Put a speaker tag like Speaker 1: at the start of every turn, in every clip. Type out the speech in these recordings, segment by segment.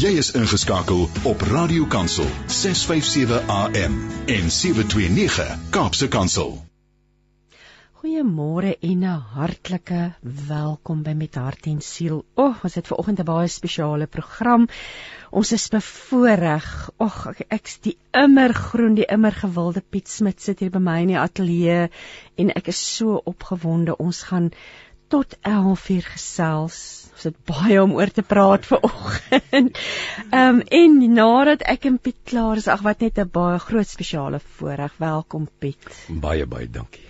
Speaker 1: Jy is ingeskakel op Radio Kansel 657 AM en 729 Kaapse Kansel.
Speaker 2: Goeiemôre en 'n hartlike welkom by Met Hart en Siel. O, oh, ons het ver oggend 'n baie spesiale program. Ons is bevoorreg. Ag, ek ek's die immer groen, die immer gewilde Piet Smit sit hier by my in die ateljee en ek is so opgewonde. Ons gaan tot 11:00 gesels ons het baie om oor te praat vir oggend. Ehm um, en nadat ek en Piet klaar is, ag wat net 'n baie groot spesiale voorreg. Welkom Piet.
Speaker 3: Baie baie dankie.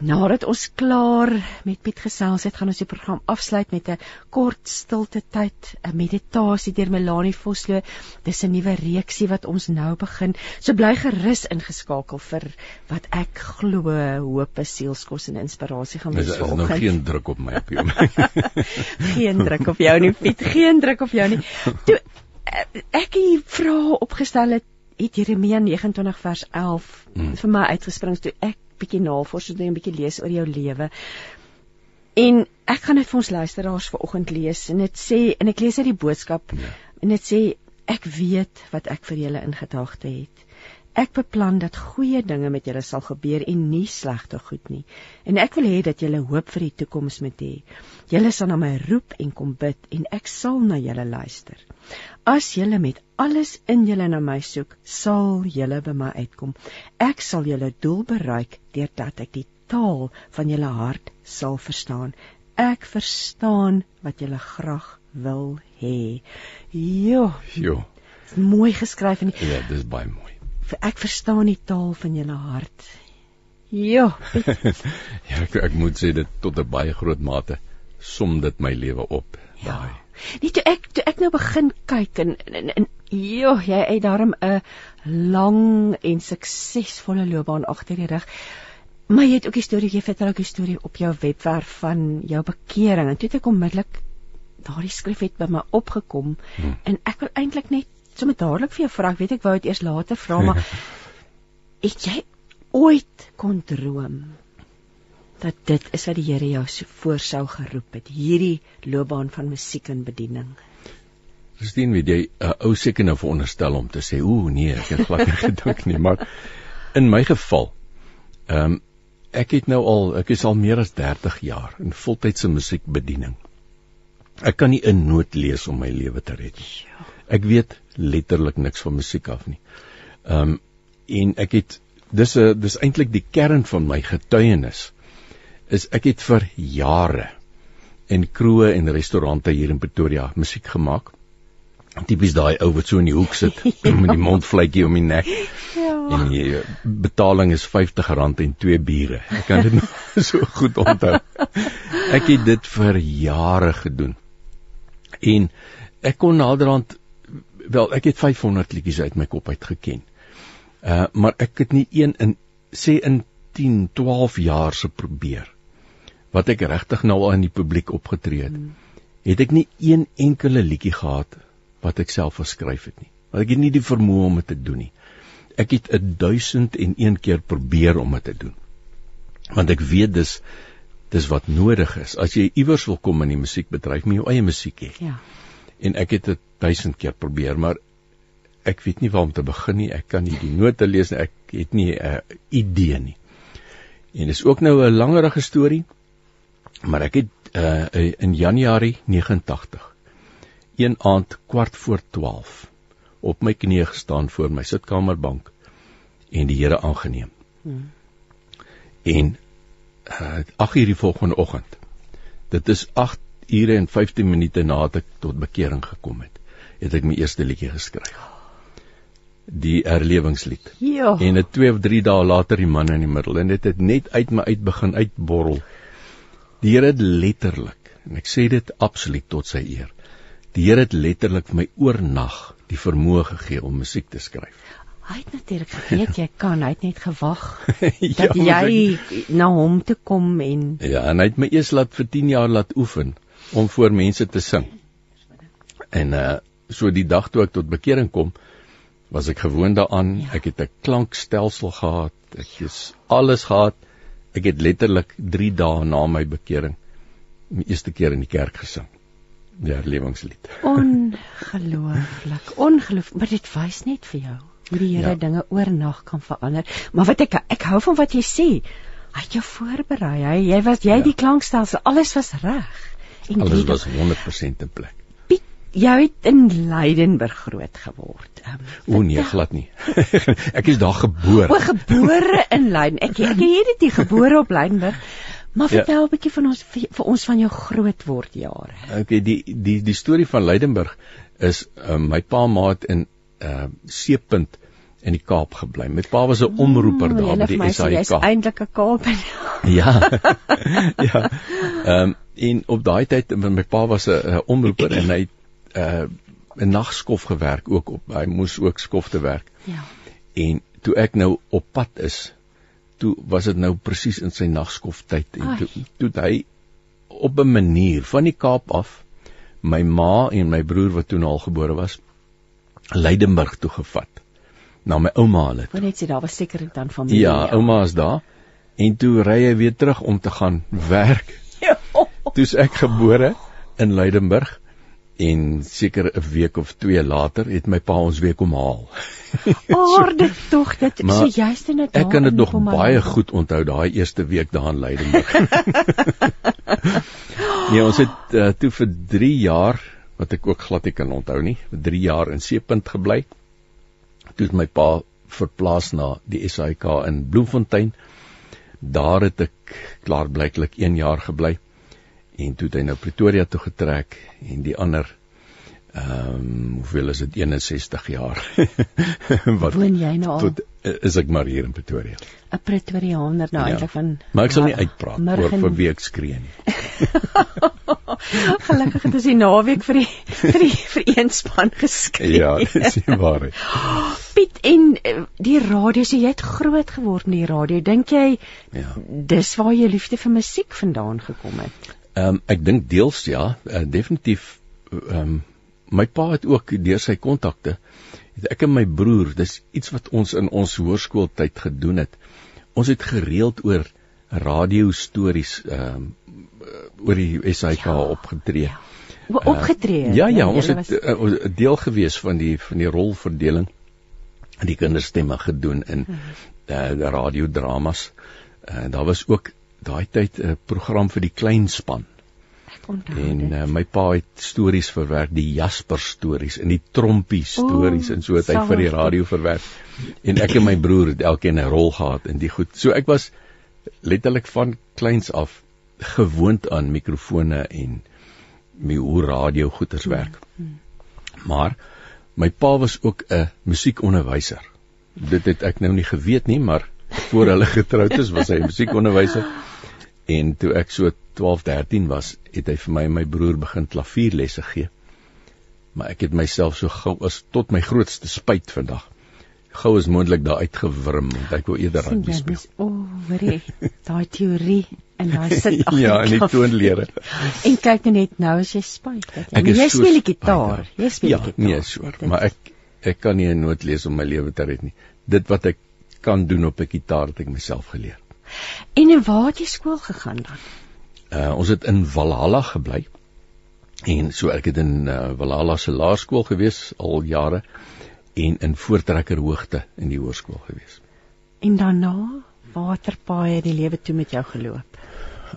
Speaker 2: Nadat ons klaar met Piet gesels het, gaan ons die program afsluit met 'n kort stilte tyd, 'n meditasie deur Melanie Vosloo. Dis 'n nuwe reeksie wat ons nou begin. So bly gerus ingeskakel vir wat ek glo hoop, sielskos en inspirasie gaan wees
Speaker 3: vir oggend. Daar is nou geen druk op my op jou.
Speaker 2: geen druk op jou nie, Piet. Geen druk op jou nie. Toe ek hier vra opgestel het, het Jeremia 29 vers 11 hmm. vir my uitgespring toe ek bietjie navorsing doen, 'n bietjie lees oor jou lewe. En ek gaan dit vir ons luisteraars vanoggend lees en dit sê en ek lees uit die boodskap ja. en dit sê ek weet wat ek vir julle in gedagte het. Ek beplan dat goeie dinge met julle sal gebeur en nie slegte goed nie. En ek wil hê dat julle hoop vir die toekoms moet hê. Julle sal na my roep en kom bid en ek sal na julle luister. As julle met alles in julle na my soek, sal julle by my uitkom. Ek sal julle doel bereik deurdat ek die taal van julle hart sal verstaan. Ek verstaan wat julle graag wil hê. Jo.
Speaker 3: Jo.
Speaker 2: Mooi geskryf en
Speaker 3: Ja, dis baie mooi.
Speaker 2: Ek verstaan die taal van julle hart. Jo.
Speaker 3: ja, ek, ek moet sê dit tot 'n baie groot mate som dit my lewe op.
Speaker 2: Ja. Daai. Nie toe ek toe ek nou begin kyk en en, en jo, jy het daarom 'n lang en suksesvolle loopbaan agter die rug. Maar jy het ook 'n storie, jy vertel ook 'n storie op jou webwerf van jou bekering en toe het ek onmiddellik daardie skrif het by my opgekom hmm. en ek wil eintlik net sommer dadelik vir jou vra, ek weet ek wou dit eers later vra, maar het jy ooit kon droom dat dit is wat die Here jou so voorsou geroep het hierdie loopbaan van musiek en bediening.
Speaker 3: Christine, weet jy, 'n uh, ou seker nou veronderstel om te sê, "Ooh nee, ek het glad nie gedink nie," maar in my geval, ehm um, ek het nou al, ek is al meer as 30 jaar in voltydse musiekbediening. Ek kan nie 'n noot lees om my lewe te red nie. Ja. Ek weet letterlik niks van musiek af nie. Ehm um, en ek het dis 'n dis eintlik die kern van my getuienis is ek het vir jare in kroë en restaurante hier in Pretoria musiek gemaak. Tipies daai ou wat so in die hoek sit met die mondvletjie om die nek. Ja. En die betaling is R50 en twee biere. Ek kan dit so goed onthou. Ek het dit vir jare gedoen. En ek kon naderhand wel ek het 500 liedjies uit my kop uit geken. Uh maar ek het nie een in sê in 10, 12 jaar se probeer wat ek regtig nou al in die publiek opgetree het, hmm. het ek nie een enkele liedjie gehad wat ek self geskryf het nie. Want ek het nie die vermoë om dit te doen nie. Ek het 1001 keer probeer om dit te doen. Want ek weet dis dis wat nodig is. As jy iewers wil kom in die musiekbedryf, moet jy jou eie musiek hê. Ja. En ek het dit 1000 keer probeer, maar ek weet nie waar om te begin nie. Ek kan nie die note lees nie. Ek het nie 'n uh, idee nie. En dis ook nou 'n langerige storie. Maar ek het uh, in Januarie 89 een aand kwart voor 12 op my knieë gestaan voor my sitkamerbank en die Here aangeneem. Hmm. En uh, 8 uur die volgende oggend. Dit is 8 ure en 15 minute nadat ek tot bekering gekom het, het ek my eerste liedjie geskryf. Die herlewingslied.
Speaker 2: Ja.
Speaker 3: En dit 2 of 3 dae later die man in die middel en dit het net uit my uit begin uitborrel. Die Here het letterlik, en ek sê dit absoluut tot sy eer. Die Here het letterlik my oornag die vermoë gegee om musiek te skryf.
Speaker 2: Hy het natuurlik geweet jy kan, hy het net gewag ja, dat jy ek... na hom toe kom en
Speaker 3: Ja, en hy het my eers laat vir 10 jaar laat oefen om voor mense te sing. En uh so die dag toe ek tot bekering kom, was ek gewoond daaraan. Ja. Ek het 'n klankstelsel gehad. Ek het alles gehad. Ek het letterlik 3 dae na my bekering my eerste keer in die kerk gesing. die herlewingslied.
Speaker 2: Ongelooflik. Ongelooflik, maar dit wys net vir jou hoe die Here
Speaker 3: Ja.
Speaker 2: dinge oornag kan verander. Maar wat ek ek hou van wat jy sê. Hy het jou voorberei. Hy jy was jy
Speaker 3: Ja.
Speaker 2: die klankstelsel, alles was reg. En
Speaker 3: Alles was 100% in plek.
Speaker 2: Piet, jy het in Leidenburg groot geword. Um,
Speaker 3: O nee, glad nie. ek is daar gebore.
Speaker 2: O, gebore in Leiden. Ek ek het dit gebore op Leidenburg. Maar
Speaker 3: Ja.
Speaker 2: vertel 'n bietjie van ons vir, vir ons van jou grootword jare.
Speaker 3: Okay, die die die storie van Leidenburg is uh, my pa maat in uh Seepunt in die Kaap gebly. My pa was 'n omroeper daar by
Speaker 2: Jy's
Speaker 3: die SAIK.
Speaker 2: eintlik 'n Kaapen.
Speaker 3: Ja. ja. Ehm um, en op daai tyd want my pa was 'n omroeper en hy het uh 'n nagskof gewerk ook op. Hy moes ook skofte werk.
Speaker 2: Ja.
Speaker 3: En toe ek nou op pad is, toe was dit nou presies in sy nagskoftyd en
Speaker 2: Ai.
Speaker 3: toe toe hy op 'n manier van die Kaap af my ma en my broer wat toe al gebore was Leidenburg toe gevat na my ouma hulle.
Speaker 2: Wou net sê daar was seker dan familie.
Speaker 3: Ja, ouma is daar en toe ry hy weer terug om te gaan werk. Toe's ek gebore in Leidenburg en seker 'n week of 2 later het my pa ons weer kom haal.
Speaker 2: Aarde tog dit so juist in dit.
Speaker 3: Ek kan dit nog baie goed onthou daai eerste week daar in Leidenburg. nee, ons het uh, toe vir 3 jaar wat ek ook glad nie kan onthou nie, vir 3 jaar in Seepunt gebly. Toe het my pa verplaas na die SAIK in Bloemfontein. Daar het ek klaarblyklik 1 jaar gebly en toe het hy nou Pretoria toe getrek en die ander ehm um, hoeveel is dit 61 jaar wat
Speaker 2: Woon jy nou al
Speaker 3: tot is ek maar hier in Pretoria.
Speaker 2: 'n Pretoriaaner nou
Speaker 3: Ja.
Speaker 2: eintlik van
Speaker 3: Maar ek sal nie uitpraat oor
Speaker 2: Murgen-
Speaker 3: vir wie ek skree nie.
Speaker 2: Gelukkig het ons die naweek vir die vir die vereenspan geskryf.
Speaker 3: Ja, dis die waarheid.
Speaker 2: Piet en eh, die radio, so jy het groot geword met die radio. Dink jy
Speaker 3: Ja.
Speaker 2: dis waar jou liefde vir musiek vandaan gekom het?
Speaker 3: Ehm um, ek dink deels ja, uh, definitief ehm um, my pa het ook deur sy kontakte het ek en my broer, dis iets wat ons in ons hoërskooltyd gedoen het. Ons het gereeld oor radio stories ehm um, oor die SAK ja, opgetree.
Speaker 2: Ja. O, Opgetree.
Speaker 3: Ja, ja, ons
Speaker 2: julle
Speaker 3: het
Speaker 2: was-
Speaker 3: uh, ons- deel gewees van die van die rolverdeling en die kinderstemme gedoen in uh, die radiodramas. Uh, daar was ook daai tyd 'n program vir die kleinspan
Speaker 2: ek onthou
Speaker 3: en uh, my pa het stories verwerk, die Jasper stories en die Trompie stories
Speaker 2: O,
Speaker 3: en so het hy vir die radio verwerk. En ek en my broer het elkeen 'n rol gehad in die goed. So ek was letterlik van kleins af gewoond aan mikrofone en my hoe radio goeters werk. Maar my pa was ook 'n musiekonderwyser. Dit het ek nou nie geweet nie, maar voor hulle getroud is, was hy musiekonderwyser. En toe ek so 12, 13 was, het hy vir my en my broer begin klavierlesse gee. Maar ek het myself so gou as tot my grootste spyt vandag gou as moontlik daar uitgewrim want ek wou eerder rugby speel.
Speaker 2: O, hoorie, daai teorie en daai sit agter
Speaker 3: ja, en die toonlere.
Speaker 2: En kyk nou net nou as jy spyt.
Speaker 3: Ek
Speaker 2: jy
Speaker 3: so
Speaker 2: speel die gitaar.
Speaker 3: daar.
Speaker 2: Jy speel
Speaker 3: Ja,
Speaker 2: die gitaar.
Speaker 3: nee, sure, maar ek ek kan nie 'n noot lees om my lewe te red nie. Dit wat ek kan doen op 'n gitaar het ek myself geleer.
Speaker 2: En in waar het jy skool gegaan dan?
Speaker 3: Uh ons het in Valhalla gebly. En so ek het in uh, Valhalla se laerskool gewees al jare en in Voortrekker Hoogte in die hoërskool gewees.
Speaker 2: En daarna waterpaaie die lewe toe met jou geloop.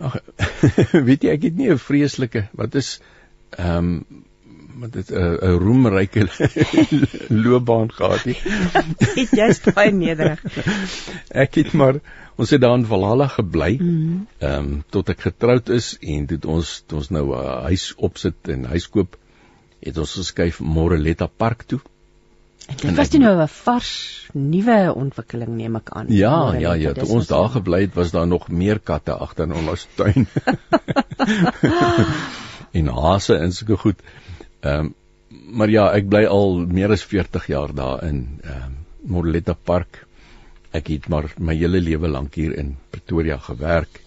Speaker 3: Ag weet jy ek het nie 'n vreeslike wat is ehm um, wat dit 'n 'n roemryke loopbaan gehad.
Speaker 2: Het jy's baie nederig.
Speaker 3: Ek het maar ons het daar in Valhalla gebly.
Speaker 2: Mhm.
Speaker 3: Ehm um, tot ek getroud is en toe ons toe ons nou 'n uh, huis opsit en huis koop het ons geskuif Moreletta Park toe.
Speaker 2: En dit was toe nou 'n vars nuwe ontwikkeling neem ek aan.
Speaker 3: Ja,
Speaker 2: Moreletta,
Speaker 3: ja, ja, toe ons daar gebly het was daar nog meer katte agter in ons tuin. en hase en sulke goed. Ehm um, maar ja, ek bly al meer as 40 jaar daar in ehm um, Moreletta Park. Ek het maar my hele lewe lank hier in Pretoria gewerk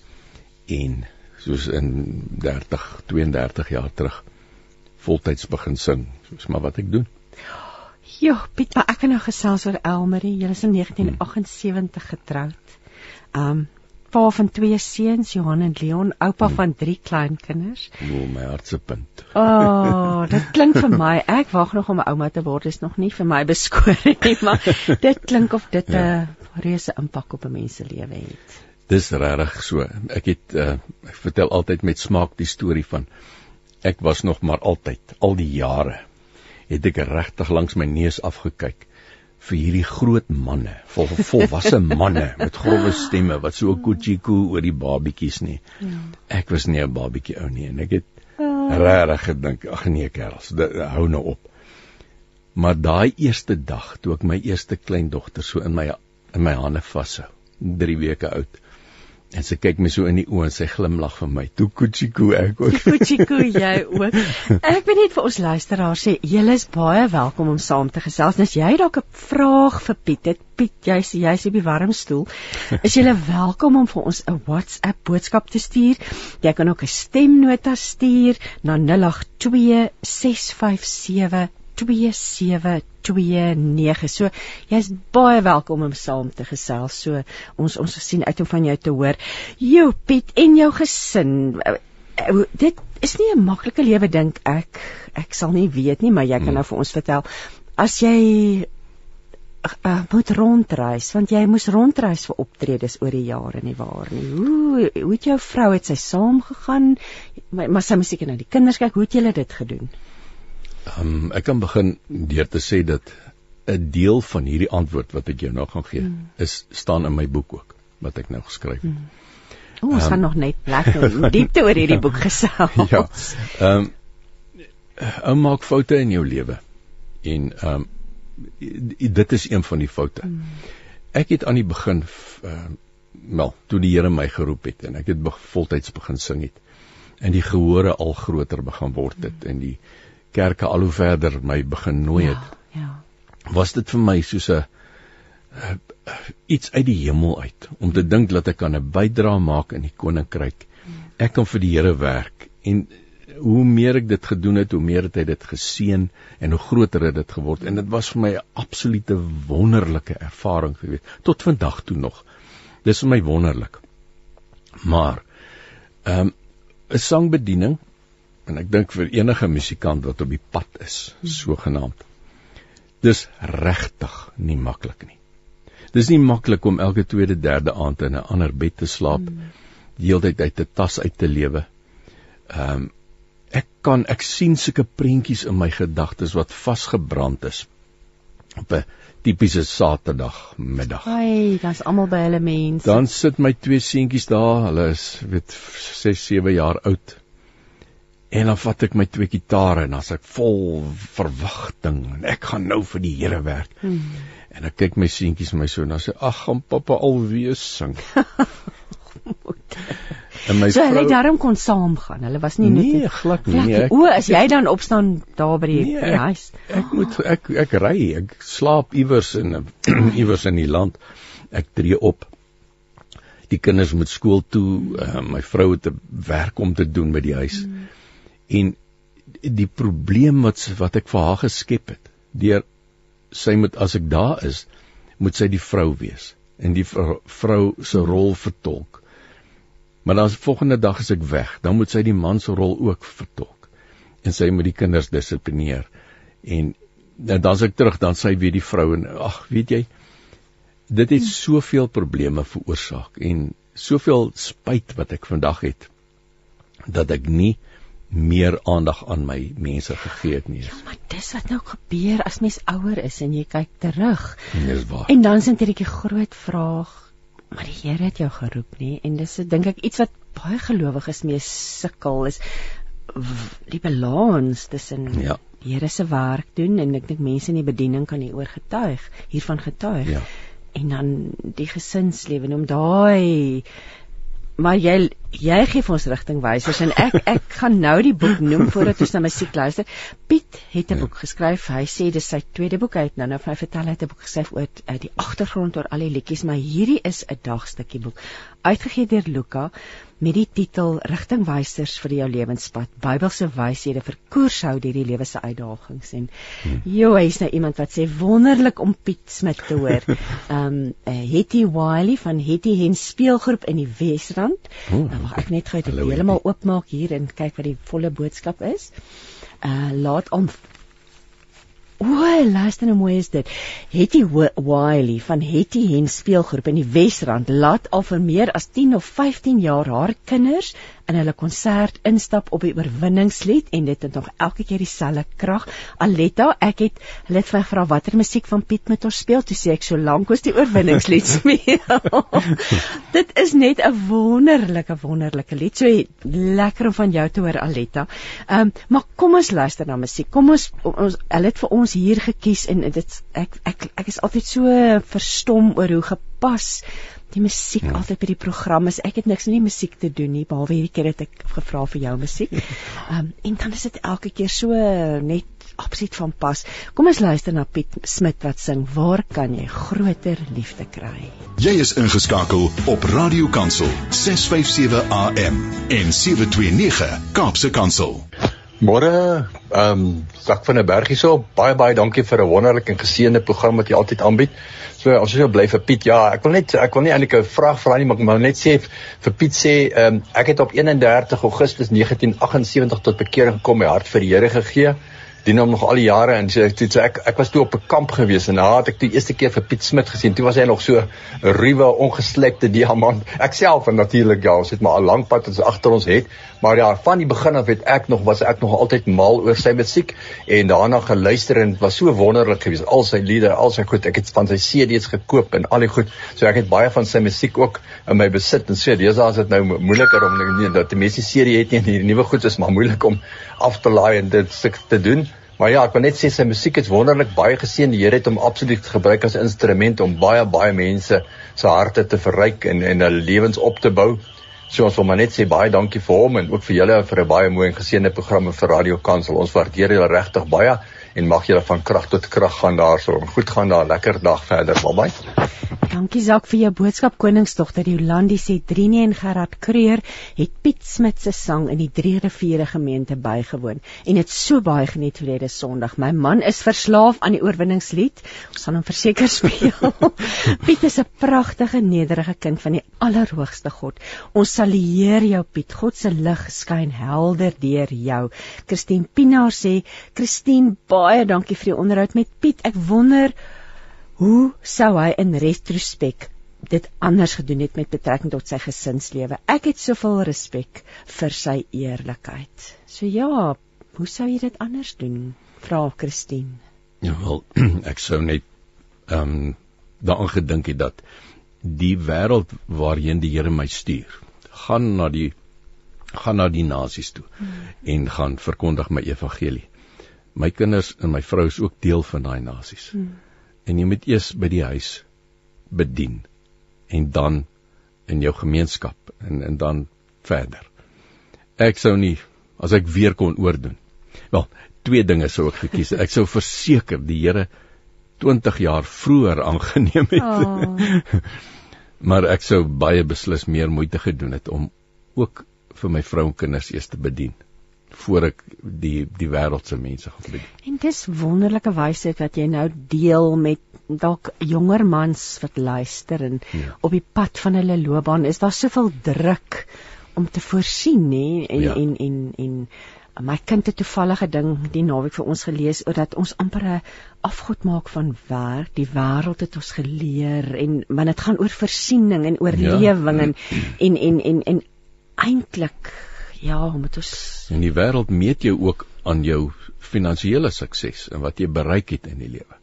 Speaker 3: en soos in 30, 32 jaar terug voltyds begin sing. Soos maar wat ek doen.
Speaker 2: Ja, Piet, maar ek het nou gesels oor Elmarie. Julle is in 1978 getroud. Um pa van twee seuns, Johan en Leon, oupa van drie kleinkinders.
Speaker 3: O, my hart se punt.
Speaker 2: O, oh, dit klink vir my, ek wag nog om 'n ouma te word, is nog nie vir my beskore nie, maar dit klink of dit 'n ja. reuse impak op 'n mens se lewe het.
Speaker 3: Dis regtig so. Ek het uh, ek vertel altyd met smaak die storie van ek was nog maar altyd al die jare het ek regtig langs my neus afgekyk vir hierdie groot manne, vol volwasse manne met grouwe stemme wat so 'n kuchiku oor die babietjies nie. Ja. Ek was nie 'n babietjie ou nie en ek het oh. regtig gedink, ag nee kerels, hou nou op. Maar daai eerste dag toe ek my eerste kleindogter so in my in my hande vashou, 3 weke oud. En sy kyk my so in die oë en sy glimlag vir my. Toe kuchiku ek ook.
Speaker 2: Kuchiku jy ook. Ek wil net vir ons luisteraars sê, julle is baie welkom om saam te gesels. As jy dalk 'n vraag vir Piet het, Piet, jy's jy's op die warm stoel, is jy welkom om vir ons 'n WhatsApp boodskap te stuur. Jy kan ook 'n stemnota stuur na 082 657 2729. So jy's baie welkom om saam te gesels. So ons ons sien uit om van jou te hoor. Jou Piet en jou gesin. Eh, dit is nie 'n maklike lewe dink ek. Ek sal nie weet nie, maar jy kan hmm. nou vir ons vertel as jy uh, moet rondreis want jy moes rondreis vir optredes oor die jare nie waar nie. Hoe hoe het jou vrou het sy saam gegaan? Maar, maar sy moes seker na die kinders kyk. Hoe het julle dit gedoen?
Speaker 3: Um, ek kan begin deur te sê dat 'n deel van hierdie antwoord wat ek jou nou gaan gee, mm. is staan in my boek ook wat ek nou geskryf het. Mm.
Speaker 2: O, ons um, gaan nog net lekker diepte oor hierdie boek gesels.
Speaker 3: Ja. Ehm um, maak foute in jou lewe. En ehm um, dit is een van die foute. Mm. Ek het aan die begin ehm uh, wel, toe die Here my geroep het en ek het voltyds begin sing het en die gehore al groter begin word het mm. en die kerke al hoe verder my begin nooi ja, het. Ja. ja. Was dit vir my soos 'n uh, iets uit die hemel uit om te dink dat ek kan 'n bydrae maak in die koninkryk. Ek kan vir die Here werk en hoe meer ek dit gedoen het, hoe meer het hy dit geseën en hoe groter het dit geword en dit was vir my 'n absolute wonderlike ervaring gewees tot vandag toe nog. Dis vir my wonderlik. Maar ehm um, 'n sangbediening en ek dink vir enige musikant wat op die pad is, sogenaamd. Dis regtig nie maklik nie. Dis nie maklik om elke tweede, derde aand in 'n ander bed te slaap, mm. die hele tyd uit te tas uit te lewe. Ehm um, ek kan ek sien sulke prentjies in my gedagtes wat vasgebrand is op 'n tipiese Saterdag middag.
Speaker 2: Ai, dan's almal by hulle mense.
Speaker 3: Dan sit my twee seentjies daar, hulle is weet 6, 7 jaar oud. En dan vat ek my twee gitare en as ek vol verwagting en ek gaan nou vir die Here werk. Hmm. En ek kyk my seentjies my so en dan sê ag, gaan pappa alweer sing.
Speaker 2: en my so vrou, hulle daarom kon saamgaan. Hulle was nie
Speaker 3: net Nee, glad nie. Nee,
Speaker 2: ek, o, as jy dan opstaan daar by die
Speaker 3: nee, huis. Ek, ek moet ek ek ry, ek slaap iewers in iewers in die land. Ek tree op die kinders moet skool toe, uh, my vrou het 'n werk om te doen by die huis. Hmm en die probleem wat wat ek vir haar geskep het deur sy moet as ek daar is moet sy die vrou wees en die vrou se rol vertolk. Maar dan die volgende dag as ek weg dan moet sy die man se rol ook vertolk en sy moet die kinders dissiplineer. En dan as ek terug dan sy weer die vrou en ag weet jy dit het soveel probleme veroorsaak en soveel spyt wat ek vandag het dat ek nie meer aandag aan my mense gegee het nie.
Speaker 2: Ja, maar dis wat nou gebeur as mens ouer is en jy kyk terug.
Speaker 3: Dis waar.
Speaker 2: En dan is dit 'n groot vraag, maar die Here het jou geroep nie en dis dink ek iets wat baie gelowiges mee sukkel is die balans tussen ja. die Here se werk doen en ek dink mense in die bediening kan hieroor getuig, hiervan getuig. Ja. En dan die gesinslewe om daai maar jy jy gee vir ons rigtingwysers en ek ek gaan nou die boek noem voordat ons na musiek luister. Piet het 'n ja. boek geskryf. Hy sê dis sy tweede boek uit. Nou nou vir my vertel hy het 'n boek geskryf oor uh, die agtergrond oor al die liedjies, maar hierdie is 'n dagstukkie boek uitgegee deur Luka met die titel Rigtingwysers vir jou lewenspad. Bybelse wyshede vir koershou deur die lewe se uitdagings en hmm. jo, hy's nou iemand wat sê wonderlik om Piet Smit te hoor. Ehm um, uh, Hetty Wiley van Hetty Hen speelgroep in die Wesrand. Oh, nou mag ek net gou dit heeltemal oopmaak hier en kyk wat die volle boodskap is. Uh laat om O, luister nou mooi is dit. Hetty Wiley van Hetty Hen speelgroep in die Wesrand laat al vir meer as 10 of 15 jaar haar kinders in hulle konsert instap op die oorwinningslied en dit het nog elke keer dieselfde krag. Aletta, ek het hulle het vra watter musiek van Piet met ons speel, toe sê ek so lank as die oorwinningslied speel. dit is net 'n wonderlike wonderlike lied. So lekker om van jou te hoor Aletta. Ehm um, maar kom ons luister na musiek. Kom ons ons hulle het vir ons hier gekies en dit ek ek ek is altyd so verstom oor hoe gepas die musiek ja. altyd by die program is. Ek het niks met die musiek te doen nie, behalwe hierdie keer het ek gevra vir jou musiek. Ehm um, en dan is dit elke keer so net absoluut van pas. Kom ons luister na Piet Smit wat sing Waar kan jy groter liefde kry?
Speaker 1: Jy is ingeskakel op Radio Kansel 657 AM en 729 Kaapse Kansel.
Speaker 4: Môre, ehm um, Sak van der Berg hierso. Baie baie dankie vir 'n wonderlike en geseënde program wat jy altyd aanbied. So ons is nou bly vir Piet. Ja, ek wil net ek wil nie eintlik 'n vraag vra nie, maar ek wil net sê vir Piet sê, ehm um, ek het op 31 Augustus 1978 tot bekering gekom, my hart vir die Here gegee dien hom nog al die jare en sê so, ek ek was toe op 'n kamp gewees en daar het ek die eerste keer vir Piet Smit gesien. Toe was hy nog so 'n ruwe, ongeslekte diamant. Ek self en natuurlik ja, ons het maar 'n lang pad ons agter ons het, maar ja, van die begin af het ek nog was ek nog altyd mal oor sy musiek en daarna geluister en was so wonderlik geweest. Al sy liedere, al sy goed, ek het van sy CD's gekoop en al die goed. So ek het baie van sy musiek ook in my besit en sê dis is dit nou moeiliker om nie dat die mense serie het nie en die nuwe goed is maar moeilik om af te laai en dit te doen. Maar ja, ek wil net sê sy musiek is wonderlik baie geseën. Die Here het hom absoluut gebruik as instrument om baie baie mense se harte te verryk en en hulle lewens op te bou. So ons wil maar net sê baie dankie vir hom en ook vir julle vir 'n baie mooi en geseënde programme vir Radio Kansel. Ons waardeer julle regtig baie en mag julle van krag tot krag gaan daarso. Goed gaan daar. Lekker dag verder. Bye bye.
Speaker 2: Dankie Zak vir jou boodskap koningsdogter Jolandi sê Drinie en Gerard Kreur het Piet Smit se sang in die Drie Riviere gemeente bygewoon en het so baie geniet verlede Sondag. My man is verslaaf aan die oorwinningslied. Ons sal hom verseker speel. Piet is 'n pragtige nederige kind van die Allerhoogste God. Ons sal eer jou Piet. God se lig skyn helder deur jou. Christine Pinaar sê Christine baie dankie vir die onderhoud met Piet. Ek wonder hoe sou hy in retrospek dit anders gedoen het met betrekking tot sy gesinslewe. Ek het soveel respek vir sy eerlikheid. So ja, hoe sou jy dit anders doen? Vra Christine.
Speaker 3: Ja wel, ek sou net ehm um, daaraan gedink het dat die wêreld waarheen die Here my stuur, gaan na die gaan na die nasies toe hmm. en gaan verkondig my evangelie. My kinders en my vrou is ook deel van daai nasies. Hmm en jy moet eers by die huis bedien en dan in jou gemeenskap en en dan verder. Ek sou nie as ek weer kon oordoen. Wel, twee dinge sou ek gekies. Ek sou verseker die Here 20 jaar vroeër aangeneem het. Oh. maar ek sou baie beslis meer moeite gedoen het om ook vir my vrou en kinders eers te bedien voor ek die die wêreldse mense gaan bedien.
Speaker 2: En dis wonderlike wysheid wat jy nou deel met dalk jonger mans wat luister en ja. op die pad van hulle loopbaan is daar soveel druk om te voorsien nê en, ja. en en en my kind het toevallige ding die naweek vir ons gelees oor dat ons amper 'n afgod maak van werk. Die wêreld het ons geleer en want dit gaan oor voorsiening en oorlewing ja. en en en en, en eintlik ja, moet ons
Speaker 3: in die wêreld meet jy ook aan jou finansiële sukses en wat jy bereik het in die lewe.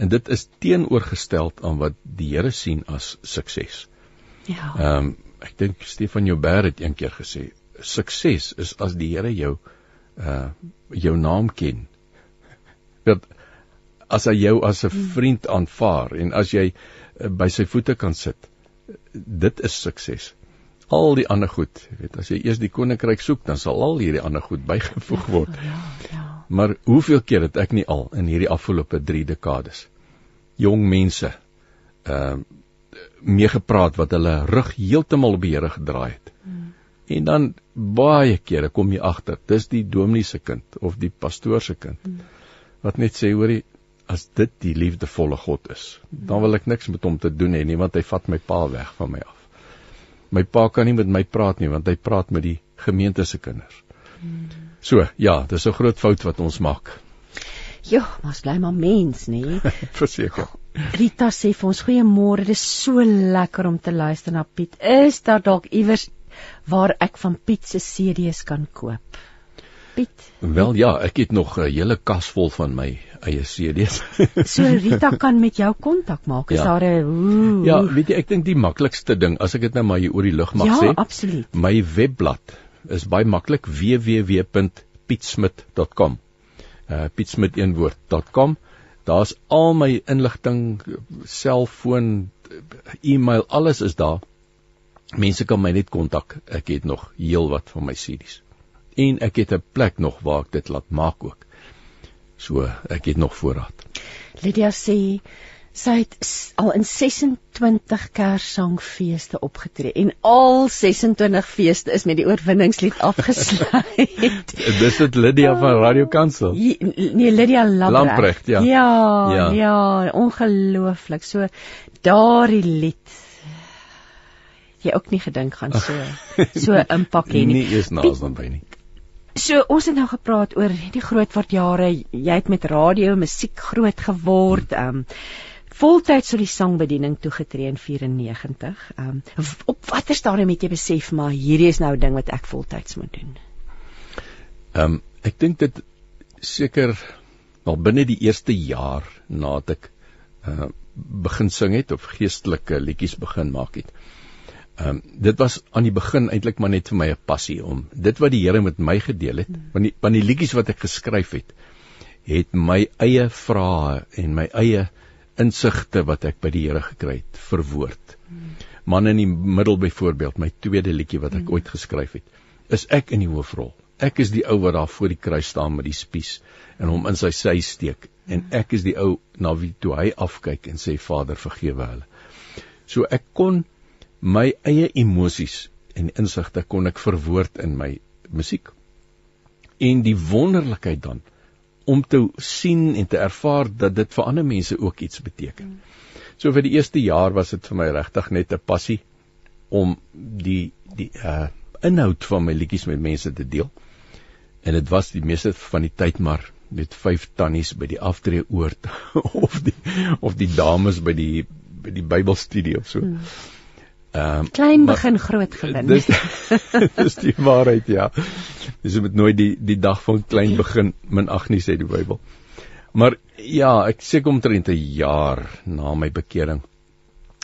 Speaker 3: En dit is teenoorgestel aan wat die Here sien as sukses. Ja. Ehm um, ek dink Stefan Joubert het eendag gesê, sukses is as die Here jou uh jou naam ken. Dat as hy jou as 'n hmm. vriend aanvaar en as jy uh, by sy voete kan sit, dit is sukses al die ander goed. Jy weet, as jy eers die koninkryk soek, dan sal al hierdie ander goed bygevoeg word.
Speaker 2: Ja, ja.
Speaker 3: Maar hoeveel keer het ek nie al in hierdie afgelope 3 dekades jong mense ehm uh, meegepraat wat hulle rug heeltemal op die Here gedraai het. Hmm. En dan baie kere kom jy agter, dis die dominee se kind of die pastoor se kind. Hmm. Wat net sê hoorie as dit die liefdevolle God is, dan wil ek niks met hom te doen hê nie want hy vat my pa weg van my af. My pa kan nie met my praat nie want hy praat met die gemeente se kinders. So, ja, dis 'n groot fout wat ons maak.
Speaker 2: Ja, maar bly maar mens, nê?
Speaker 3: Verseker.
Speaker 2: Rita sê vir ons goeiemôre, dit is so lekker om te luister na Piet. Is daar dalk iewers waar ek van Piet se CD's kan koop? Piet.
Speaker 3: Wel ja, ek het nog 'n hele kas vol van my eie CD's.
Speaker 2: so Rita kan met jou kontak maak. Is
Speaker 3: Ja.
Speaker 2: daar 'n ooh,
Speaker 3: ja, weet jy, ek dink die maklikste ding, as ek dit nou maar hier oor die lug mag
Speaker 2: ja,
Speaker 3: sê,
Speaker 2: absoluut.
Speaker 3: my webblad is baie maklik www.pietsmit.com. Uh pietsmit.com. Daar's al my inligting, selfoon, e-mail, alles is daar. Mense kan my net kontak. Ek het nog heelwat van my CD's. En ek het 'n plek nog waar ek dit laat maak ook. So, ek het nog voorraad.
Speaker 2: Lydia sê sy het al in 26 Kerssangfeeste opgetree en al 26 feeste is met die oorwinningslied afgesluit.
Speaker 3: Dis dit Lydia van Radio Kansel.
Speaker 2: Nee, Lydia Lamprecht.
Speaker 3: Ja.
Speaker 2: Ja, ja,
Speaker 3: Ja.
Speaker 2: ja ongelooflik. So daardie lied jy ook nie gedink gaan so so impak hê nie.
Speaker 3: Nie eers naas dan by nie.
Speaker 2: So ons het nou gepraat oor die grootword jare. Jy het met radio musiek groot geword. Ehm um, voltyds op die sangbediening toegetree in 94. Ehm um, op watter stadium het jy besef maar hierdie is nou 'n ding wat ek voltyds moet doen?
Speaker 3: Ehm um, ek dink dit seker wel binne die eerste jaar nadat ek uh begin sing het of geestelike liedjies begin maak het. Ehm um, dit was aan die begin eintlik maar net vir my 'n passie om dit wat die Here met my gedeel het, want die want die liedjies wat ek geskryf het, het my eie vrae en my eie insigte wat ek by die Here gekry het verwoord. Man in die middel byvoorbeeld, my tweede liedjie wat ek ooit geskryf het, is ek in die hoofrol. Ek is die ou wat daar voor die kruis staan met die spies en hom in sy sy steek en ek is die ou na wie toe hy afkyk en sê Vader vergewe hulle. So ek kon my eie emosies en insigte kon ek verwoord in my musiek. En die wonderlikheid dan om te sien en te ervaar dat dit vir ander mense ook iets beteken. So vir die eerste jaar was dit vir my regtig net 'n passie om die die uh inhoud van my liedjies met mense te deel. En dit was die meeste van die tyd maar met vyf tannies by die aftreeoord of die of die dames by die by die Bybelstudie of so. Ehm um,
Speaker 2: Klein
Speaker 3: Maar-
Speaker 2: begin groot gewin.
Speaker 3: Dis dis die waarheid ja. Dis jy moet nooit die die dag van klein begin minag nie sê die Bybel. Maar ja, ek seker omtrent 'n jaar na my bekering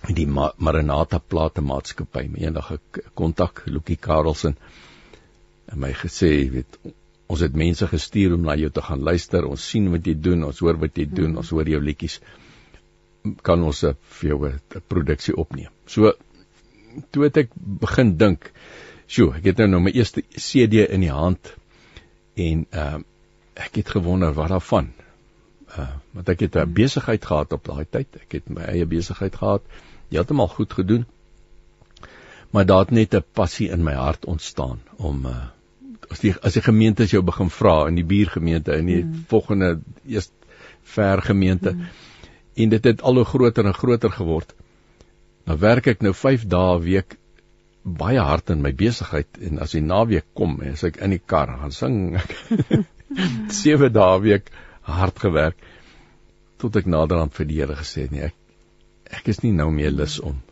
Speaker 3: het die Ma Maranatha plate maatskappy my eendag ek kontak Lukie Karelsen en my gesê, weet, ons het mense gestuur om na jou te gaan luister. Ons sien wat jy doen, ons hoor wat jy doen, ons hoor jou liedjies. Kan ons eh, vir jou 'n produksie opneem. So toe het ek begin dink, "Sjoe, ek het nou nou my eerste CD in die hand en ehm uh, ek het gewonder wat daarvan. Uh want ek het 'n besigheid gehad op daai tyd. Ek het my eie besigheid gehad. Heeltemal goed gedoen. Maar daar het net 'n passie in my hart ontstaan om uh as die as die gemeente jou begin vra in die buurgemeente in die mm. volgende eers ver gemeente mm. en dit het al hoe groter en groter geword. Nou werk ek nou 5 dae 'n week baie hard in my besigheid en as die naweek kom, as ek in die kar gaan sing ek 7 dae 'n week hard gewerk tot ek naderhand vir die Here gesê het nee ek ek is nie nou meer lus om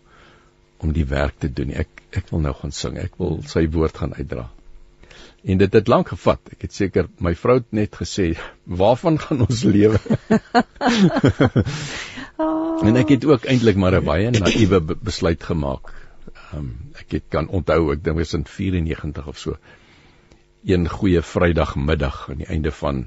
Speaker 3: om die werk te doen nie. Ek ek wil nou gaan sing. Ek wil sy woord gaan uitdra. En dit het lank gevat. Ek het seker my vrou het net gesê, "Waarvan gaan ons lewe?"
Speaker 2: Oh,
Speaker 3: En ek het ook eintlik maar 'n baie naïewe be besluit gemaak. Ehm um, ek het kan onthou ek dink was in 94 of so. Een goeie Vrydagmiddag aan die einde van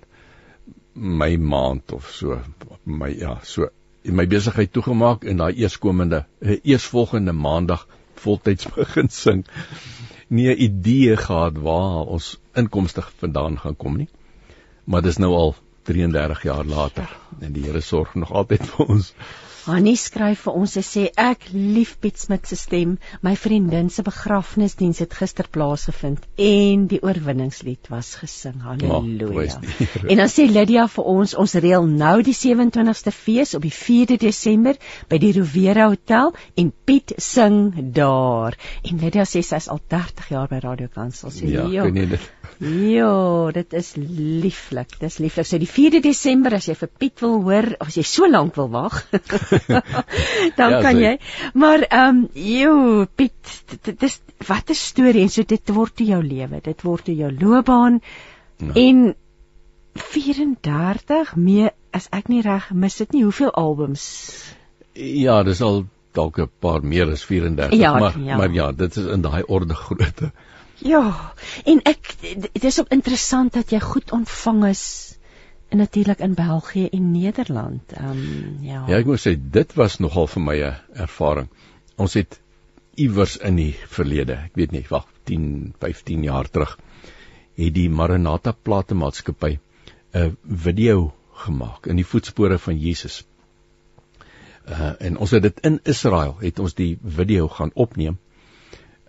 Speaker 3: my maand of so my ja, so my besigheid toegemaak en daai eerskomende eh, eersvolgende maandag voltyds begin sing nie 'n idee gehad waar ons inkomste vandaan gaan kom nie. Maar dis nou al 33 jaar later en die Here sorg nog altyd vir ons.
Speaker 2: Annie skryf vir ons en sê ek lief Piet Smit se stem. My vriendin se begrafnisdiens het gister plaasgevind en die oorwinningslied was gesing. Halleluja. Oh, en dan sê Lydia vir ons ons reël nou die 27ste fees op die 4de Desember by die Rovera Hotel en Piet sing daar. En Lydia sê sy is al 30 jaar by Radio Kansel. Sê
Speaker 3: ja, kan jy dit?
Speaker 2: Ja, dit is lieflik. Dis lieflik. So die 4de Desember as jy vir Piet wil hoor, as jy so lank wil wag. dan ja, kan jy. Maar ehm um, joe Piet, dit is wat 'n storie en so dit word te jou lewe. Dit word te jou loopbaan. Ja. En 34 mee as ek nie reg mis dit nie hoeveel albums.
Speaker 3: Ja, dis al dalk 'n paar meer as 34, ja, maar ja. maar ja, dit is in daai orde grootte.
Speaker 2: Ja, en ek dit is ook interessant dat jy goed ontvang is en natuurlik in België en Nederland. Ehm um, ja.
Speaker 3: Ja, ek moet sê dit was nogal vir my 'n ervaring. Ons het iewers in die verlede, ek weet nie, wag, 10, 15 jaar terug, het die Maranatha platemaatskappy 'n video gemaak in die voetspore van Jesus. Uh en ons het dit in Israel, het ons die video gaan opneem.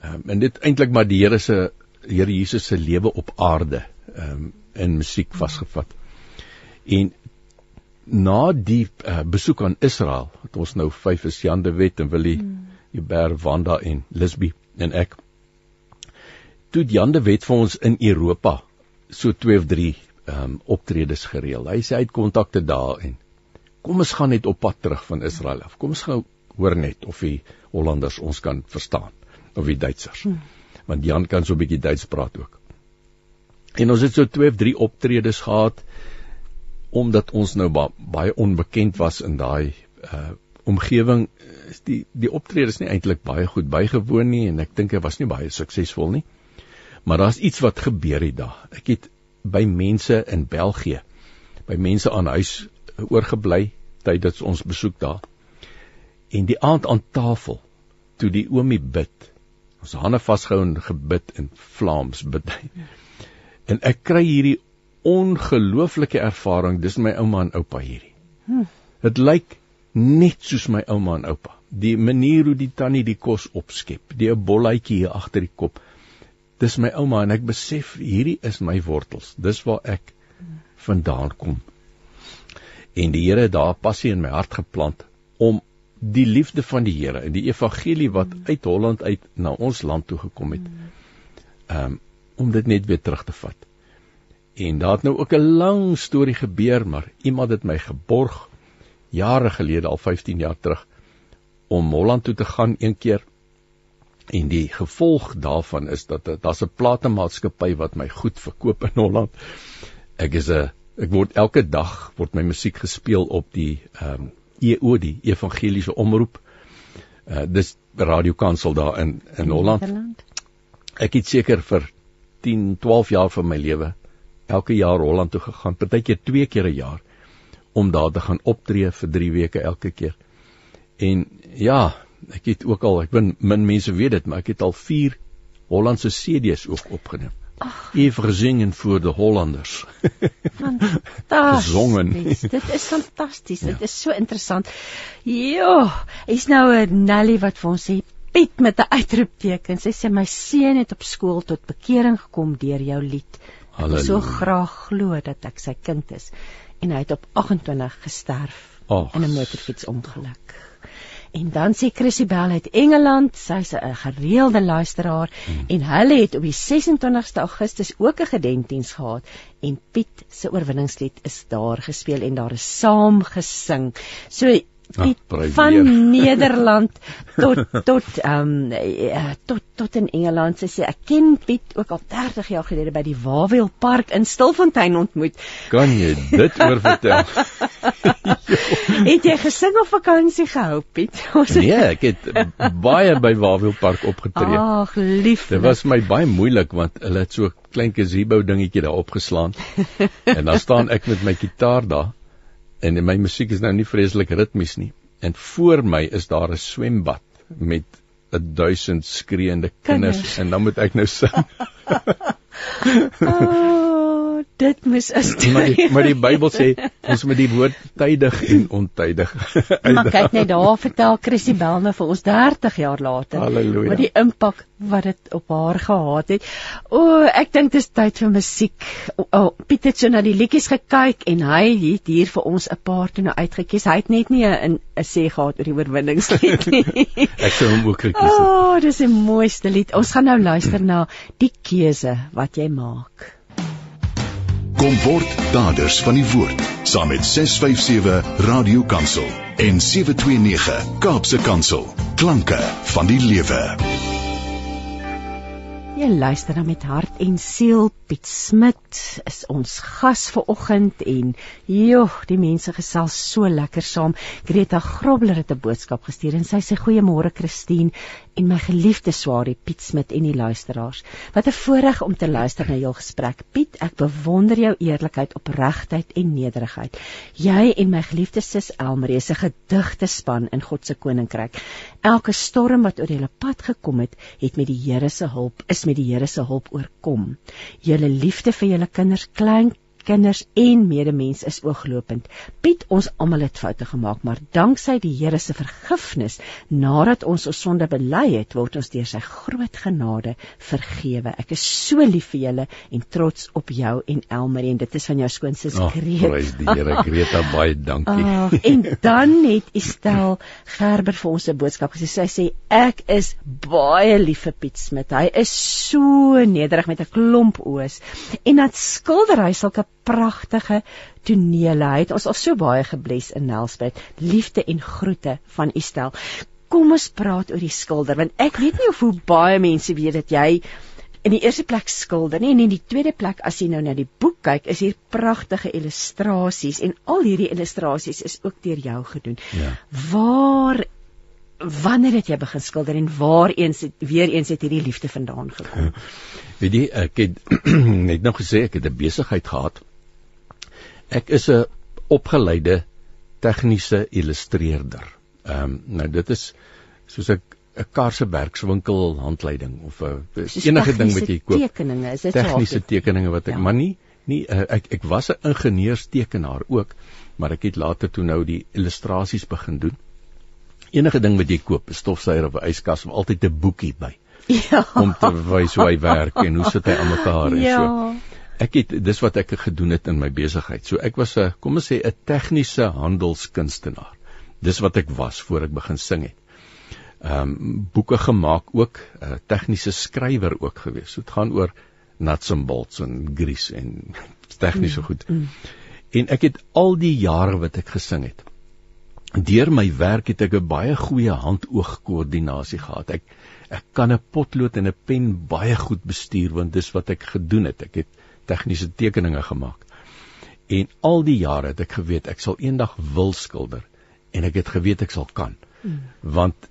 Speaker 3: Ehm um, en dit eintlik maar die Here se Here Jesus se lewe op aarde ehm um, in musiek vasgevat. En na die uh, besoek aan Israel, het ons nou vyf is Jan de Wet en Willie Hubert hmm. Wanda en Lisbie en ek. Toe Jan de Wet vir ons in Europa so 2 of 3 ehm um, optredes gereël. Hy sê hy het kontakte daar en kom ons gaan net op pad terug van Israel af. Kom ons gaan hoor net of die Hollanders ons kan verstaan of die Duitsers. Hmm. Want Jan kan so 'n bietjie Duits praat ook. En ons het so 2 of 3 optredes gehad omdat ons nou ba baie onbekend was in daai uh omgewing die die optrede is nie eintlik baie goed bygewoon nie en ek dink hy was nie baie suksesvol nie. Maar daar's iets wat gebeur het daar. Ek het by mense in België by mense aan huis oorgebly tydens ons besoek daar. En die aand aan tafel toe die oomie bid. Ons hande vasgehou en gebid in Vlaams bid. En ek kry hierdie ongelooflike ervaring dis my ouma en oupa hierdie. Hm. Dit lyk net soos my ouma en oupa. Die manier hoe die tannie die kos opskep, die bolletjie hier agter die kop. Dis my ouma en ek besef hierdie is my wortels. Dis waar ek vandaan kom. En die Here het daar passie in my hart geplant om die liefde van die Here en die evangelie wat uit Holland uit na ons land toe gekom het. Um om dit net weer terug te vat. En daar het nou ook 'n lang storie gebeur, maar iemand het my geborg jare gelede al 15 jaar terug om Holland toe te gaan een keer. En die gevolg daarvan is dat daar's 'n platemaatskappy wat my goed verkoop in Holland. Ek is 'n ek word elke dag word my musiek gespeel op die ehm um, EO die evangeliese omroep. Uh dis Radio Kansel daar in in Holland. Ek het seker vir 10, 12 jaar van my lewe elke jaar Holland toe gegaan, partykeer twee keer 'n jaar om daar te gaan optree vir 3 weke elke keer. En ja, ek het ook al, ek bin min mense weet dit, maar ek het al 4 Hollandse CD's ook opgeneem. Eve gesingen vir die Hollanders.
Speaker 2: Fantasties. dit is fantasties. Ja. Dit is so interessant. Jo, is nou 'n Nelly wat vir ons sê Piet met 'n uitroepteken. Sy sê my seun het op skool tot bekering gekom deur jou lied. Halleluja. so graag glo dat ek sy kind is en hy het op 28 gesterf oh. in 'n motorfietsongeluk. En dan sê Chrissy Bell uit Engeland, sy's 'n gereelde luisteraar hmm. en hulle het op die 26ste Augustus ook 'n gedenkdiens gehad en Piet se oorwinningslied is daar gespeel en daar is saam gesing. So Ach, van Nederland tot tot ehm um, tot tot in Engeland. Sy sê ek ken Piet ook al 30 jaar gelede by die Wawel Park in Stilfontein ontmoet.
Speaker 3: Kan jy dit oor vertel?
Speaker 2: het jy gesing of vakansie gehou, Piet?
Speaker 3: nee, ek het baie by Wawel Park opgetree.
Speaker 2: Ag, lief.
Speaker 3: Dit was my baie moeilik want hulle het so klein gazebo dingetjie daar opgeslaan. en dan staan ek met my kitaar daar en my musiek is nou nie vreeslik ritmies nie. En voor my is daar 'n swembad met 1000 skreeende kinders, kinders. en dan moet ek nou sing.
Speaker 2: oh, dit mis is
Speaker 3: maar die, maar die Bybel sê ons moet die woord tydig en ontydig.
Speaker 2: maar kyk net daar vertel Chrissy Bell nou vir ons 30 jaar later.
Speaker 3: Halleluja.
Speaker 2: Wat die impak wat dit op haar gehad het. O, ek dink dit is tyd vir musiek. O, oh, Piet het so na die liedjies gekyk en hy het hier vir ons 'n paar toe nou uitgekies. Hy het net nie 'n 'n sê gehad oor die oorwinningslied nie.
Speaker 3: ek sou hom ook gekies het.
Speaker 2: O, oh, dis die mooiste lied. Ons gaan nou luister na die keuse wat jy maak.
Speaker 1: Kom word daders van die woord saam met 657 Radio Kansel en 729 Kaapse Kansel. Klanke van die lewe.
Speaker 2: Jy luister dan met hart en siel. Piet Smit is ons gas vir oggend en joh, die mense gesels so lekker saam. Greta Grobler het 'n boodskap gestuur en sy sê goeiemôre Christine en my geliefde Swarie Piet Smit en die luisteraars. Wat 'n voorreg om te luister na jou gesprek. Piet, ek bewonder jou eerlikheid, opregtheid en nederigheid. Jy en my geliefde sis Elmarie se gedigte span in God se koninkryk. Elke storm wat oor julle pad gekom het, het met die Here se hulp is met die Here se hulp oorkom. Julle liefde vir julle kinders klein kinders en medemens is ooglopend. Piet, ons almal het foute gemaak, maar danksy die Here se vergifnis, nadat ons ons sonde bely het, word ons deur sy groot genade vergewe. Ek is so lief vir julle en trots op jou en Elmarie en dit is van jou skoonsis
Speaker 3: Greta. Prys die Here, Greta, baie dankie.
Speaker 2: Oh, en dan het Estel Gerber vir ons 'n boodskap gesê. Sy sê ek is baie lief vir Piet Smit. Hy is so nederig met 'n klomp oos en dat skildery sulke pragtige tonele. Hy het ons al so baie gebless in Nelspruit. Liefde en groete van Estel. Kom ons praat oor die skilder want ek weet nie of hoe baie mense weet dat jy in die eerste plek skilder nie en in die tweede plek as jy nou na die boek kyk is hier pragtige illustrasies en al hierdie illustrasies is ook deur jou gedoen.
Speaker 3: Ja.
Speaker 2: Waar wanneer het jy begin skilder en waar eens het, weer eens het hierdie liefde vandaan gekom?
Speaker 3: Weet jy, ek het net nou gesê ek het 'n besigheid gehad Ek is 'n opgeleide tegniese illustreerder. Ehm um, nou dit is soos 'n 'n Karsebergswinkel handleiding of 'n enige ding wat jy koop.
Speaker 2: Tekeninge, is dit
Speaker 3: tegniese tekeninge wat ek ja. maar nie nie uh, ek ek was 'n ingenieurstekenaar ook, maar ek het later toe nou die illustrasies begin doen. Enige ding wat jy koop, 'n stofsuier of 'n yskas, het altyd 'n boekie by.
Speaker 2: Ja.
Speaker 3: Om te wys hoe hy werk en hoe sit hy aan mekaar en
Speaker 2: ja.
Speaker 3: so ek het dis wat ek gedoen het in my besigheid. So ek was 'n kom ons sê 'n tegniese handelskunstenaar. Dis wat ek was voor ek begin sing het. Ehm um, boeke gemaak ook, 'n uh, tegniese skrywer ook gewees. So dit gaan oor nuts and bolts en grease en tegniese mm, goed. Mm. En ek het al die jare wat ek gesing het. Deur my werk het ek 'n baie goeie hand-oog koördinasie gehad. Ek ek kan 'n potlood en 'n pen baie goed bestuur want dis wat ek gedoen het. Ek het tegniese tekeninge gemaak. En al die jare het ek geweet ek sal eendag wil skilder en ek het geweet ek sal kan. Mm. Want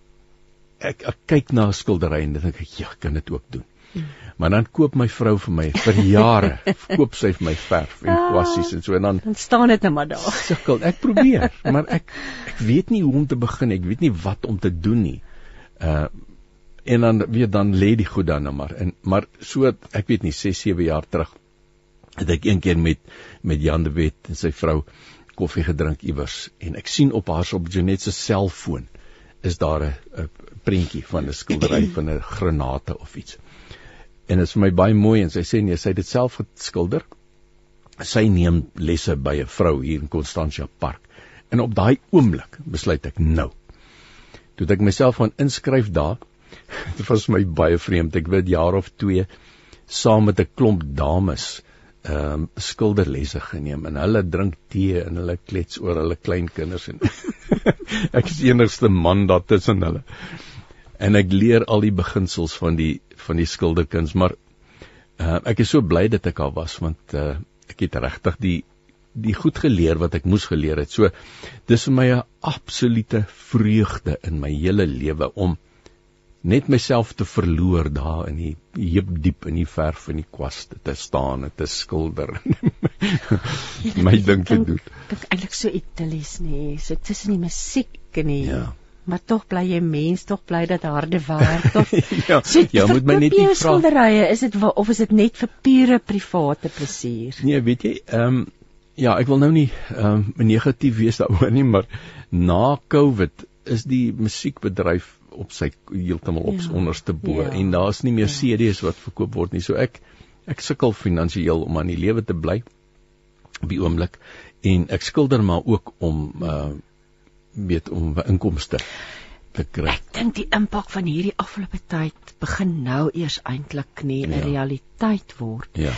Speaker 3: ek, ek kyk na 'n skildery en dink ek ja, ek kan dit ook doen. Mm. Maar dan koop my vrou vir my vir jare, koop sy vir my verf en ah. kwassies en so en dan
Speaker 2: dan staan dit net maar daar.
Speaker 3: Sukkel. Ek probeer, maar ek ek weet nie hoe om te begin. Ek weet nie wat om te doen nie. Uh en dan weet dan lê die goed dan nou maar en maar so ek weet nie 6 7 jaar terug het ek een keer met met Jan de Wet en sy vrou koffie gedrink iewers en ek sien op haar op Janet se selfoon is daar 'n prentjie van 'n skildery van 'n granate of iets. En dit is vir my baie mooi en sy sê nee, sy het dit self geskilder. Sy neem lesse by 'n vrou hier in Constantia Park. En op daai oomblik besluit ek nou. Toe ek myself van inskryf daar, dit was my baie vreemd. Ek weet jaar of 2 saam met 'n klomp dames ehm um, skilderlesse geneem en hulle drink tee en hulle klets oor hulle kleinkinders en ek is enigste man daar tussen hulle. En ek leer al die beginsels van die van die skilderkuns, maar uh, ek is so bly dat ek al was want uh, ek het regtig die die goed geleer wat ek moes geleer het. So dis vir my 'n absolute vreugde in my hele lewe om net myself te verloor daar in die heep diep in die verf in die kwaste te staan en te skilder. my ding te doen.
Speaker 2: Dit eintlik so Italies nê, so tussen die musiek en die
Speaker 3: Ja.
Speaker 2: maar tog bly jy mens, tog bly dit harde werk of
Speaker 3: ja,
Speaker 2: so,
Speaker 3: ja, moet my net nie vra.
Speaker 2: Skilderye, is dit of is dit net vir pure private plesier?
Speaker 3: Nee, weet jy, ehm um, ja, ek wil nou nie ehm um, negatief wees daaroor nie, maar na Covid is die musiekbedryf op sy heeltemal op ja, onderste bo ja, en daar's nie meer ja. CD's wat verkoop word nie. So ek ek sukkel finansiëel om aan die lewe te bly op die oomblik en ek skilder maar ook om uh weet om inkomste te kry.
Speaker 2: Ek dink die impak van hierdie afgelope tyd begin nou eers eintlik nie 'n ja. realiteit word.
Speaker 3: Ja.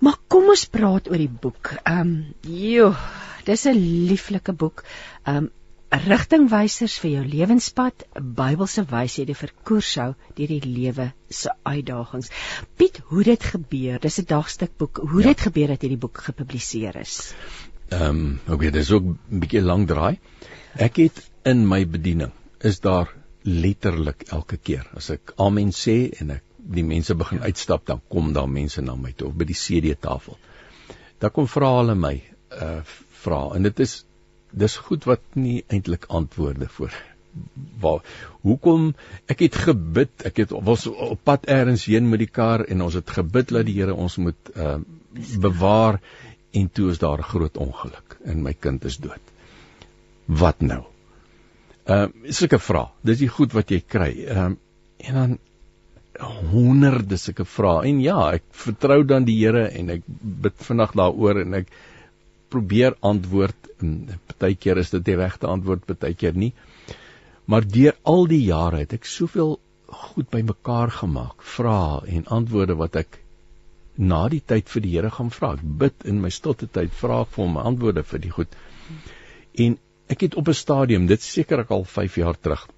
Speaker 2: Maar kom ons praat oor die boek. Ehm um, joh, dis 'n lieflike boek. Ehm um, rigtingwysers vir jou lewenspad, Bybelse wyshede vir koershou deur die lewe se uitdagings. Piet, hoe dit gebeur? Dis 'n dagstukboek. Hoe ja. dit gebeur dat hierdie boek gepubliseer is?
Speaker 3: Ehm, um, okay, dis ook 'n bietjie lank draai. Ek het in my bediening is daar letterlik elke keer as ek amen sê en ek die mense begin uitstap dan kom daar mense na my toe of by die CD tafel. Dan kom vra hulle my uh vra en dit is dis goed wat nie eintlik antwoorde voor waar hoekom? Ek het gebid. Ek het was op pad eers heen met die kar en ons het gebid dat die Here ons moet uh, bewaar en toe is daar 'n groot ongeluk en my kind is dood. Wat nou? Ehm uh, sulke vrae. Dis die goed wat jy kry. Ehm uh, en dan honderde sulke vrae. En ja ek vertrou dan die Here en ek bid vandag daaroor en ek probeer antwoord partykeer is dit die regte antwoord, partykeer nie. Maar deur al die jare het ek soveel goed bymekaar gemaak, vrae en antwoorde wat ek na die tyd vir die Here gaan vra. Ek bid in my stilte tyd, vra vir hom antwoorde vir die goed. En ek het op 'n stadium, dit seker ek al 5 jaar terug,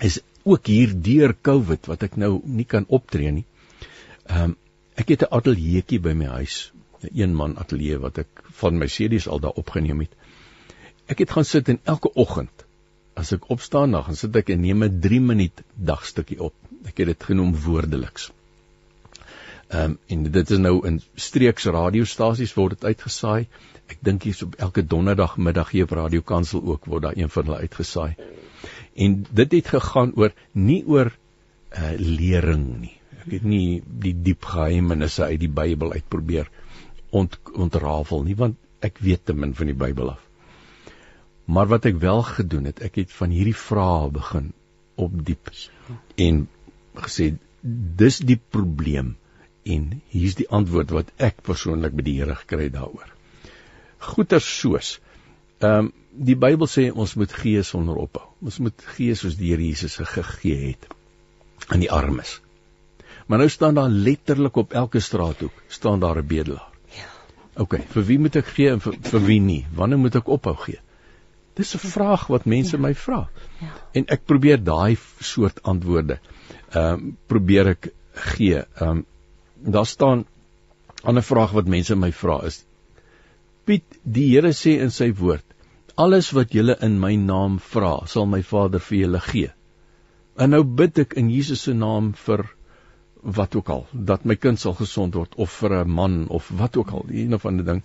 Speaker 3: is ook hier deur COVID wat ek nou nie kan optree nie. Ehm um, ek het 'n ateljeetjie by my huis 'n een man ateljee wat ek van my CD's al daar opgeneem het. Ek het gaan sit en elke oggend as ek opstaan dan gaan sit ek en neem 'n 3 minuut dagstukkie op. Ek het dit genoem woordeliks. Ehm um, en dit is nou in streeks radiostasies word dit uitgesaai. Ek dink hier's op elke donderdagmiddag hier op Radio Kansel ook word daar een van hulle uitgesaai. En dit het gegaan oor nie oor 'n uh, lering nie. Ek het nie die diep geheimenisse uit die Bybel uitprobeer ont, ontrafel nie want ek weet te min van die Bybel af. Maar wat ek wel gedoen het, ek het van hierdie vrae begin opdiep en gesê dis die probleem en hier's die antwoord wat ek persoonlik by die Here gekry daaroor. Goeters soos ehm um, die Bybel sê ons moet gee sonder ophou. Ons moet gee soos die Here Jesus gegee het aan die armes. Maar nou staan daar letterlik op elke straathoek staan daar 'n bedelaar. OK, vir wie moet ek gee en vir, vir wie nie? Wanneer moet ek ophou gee? Dis 'n vraag wat mense ja. my vra. Ja. En ek probeer daai soort antwoorde ehm um, probeer ek gee. Ehm um, daar staan 'n ander vraag wat mense my vra is Piet, die Here sê in sy woord, alles wat julle in my naam vra, sal my Vader vir julle gee. En nou bid ek in Jesus se naam vir wat ook al dat my kind sal gesond word of vir 'n man of wat ook al een of ander ding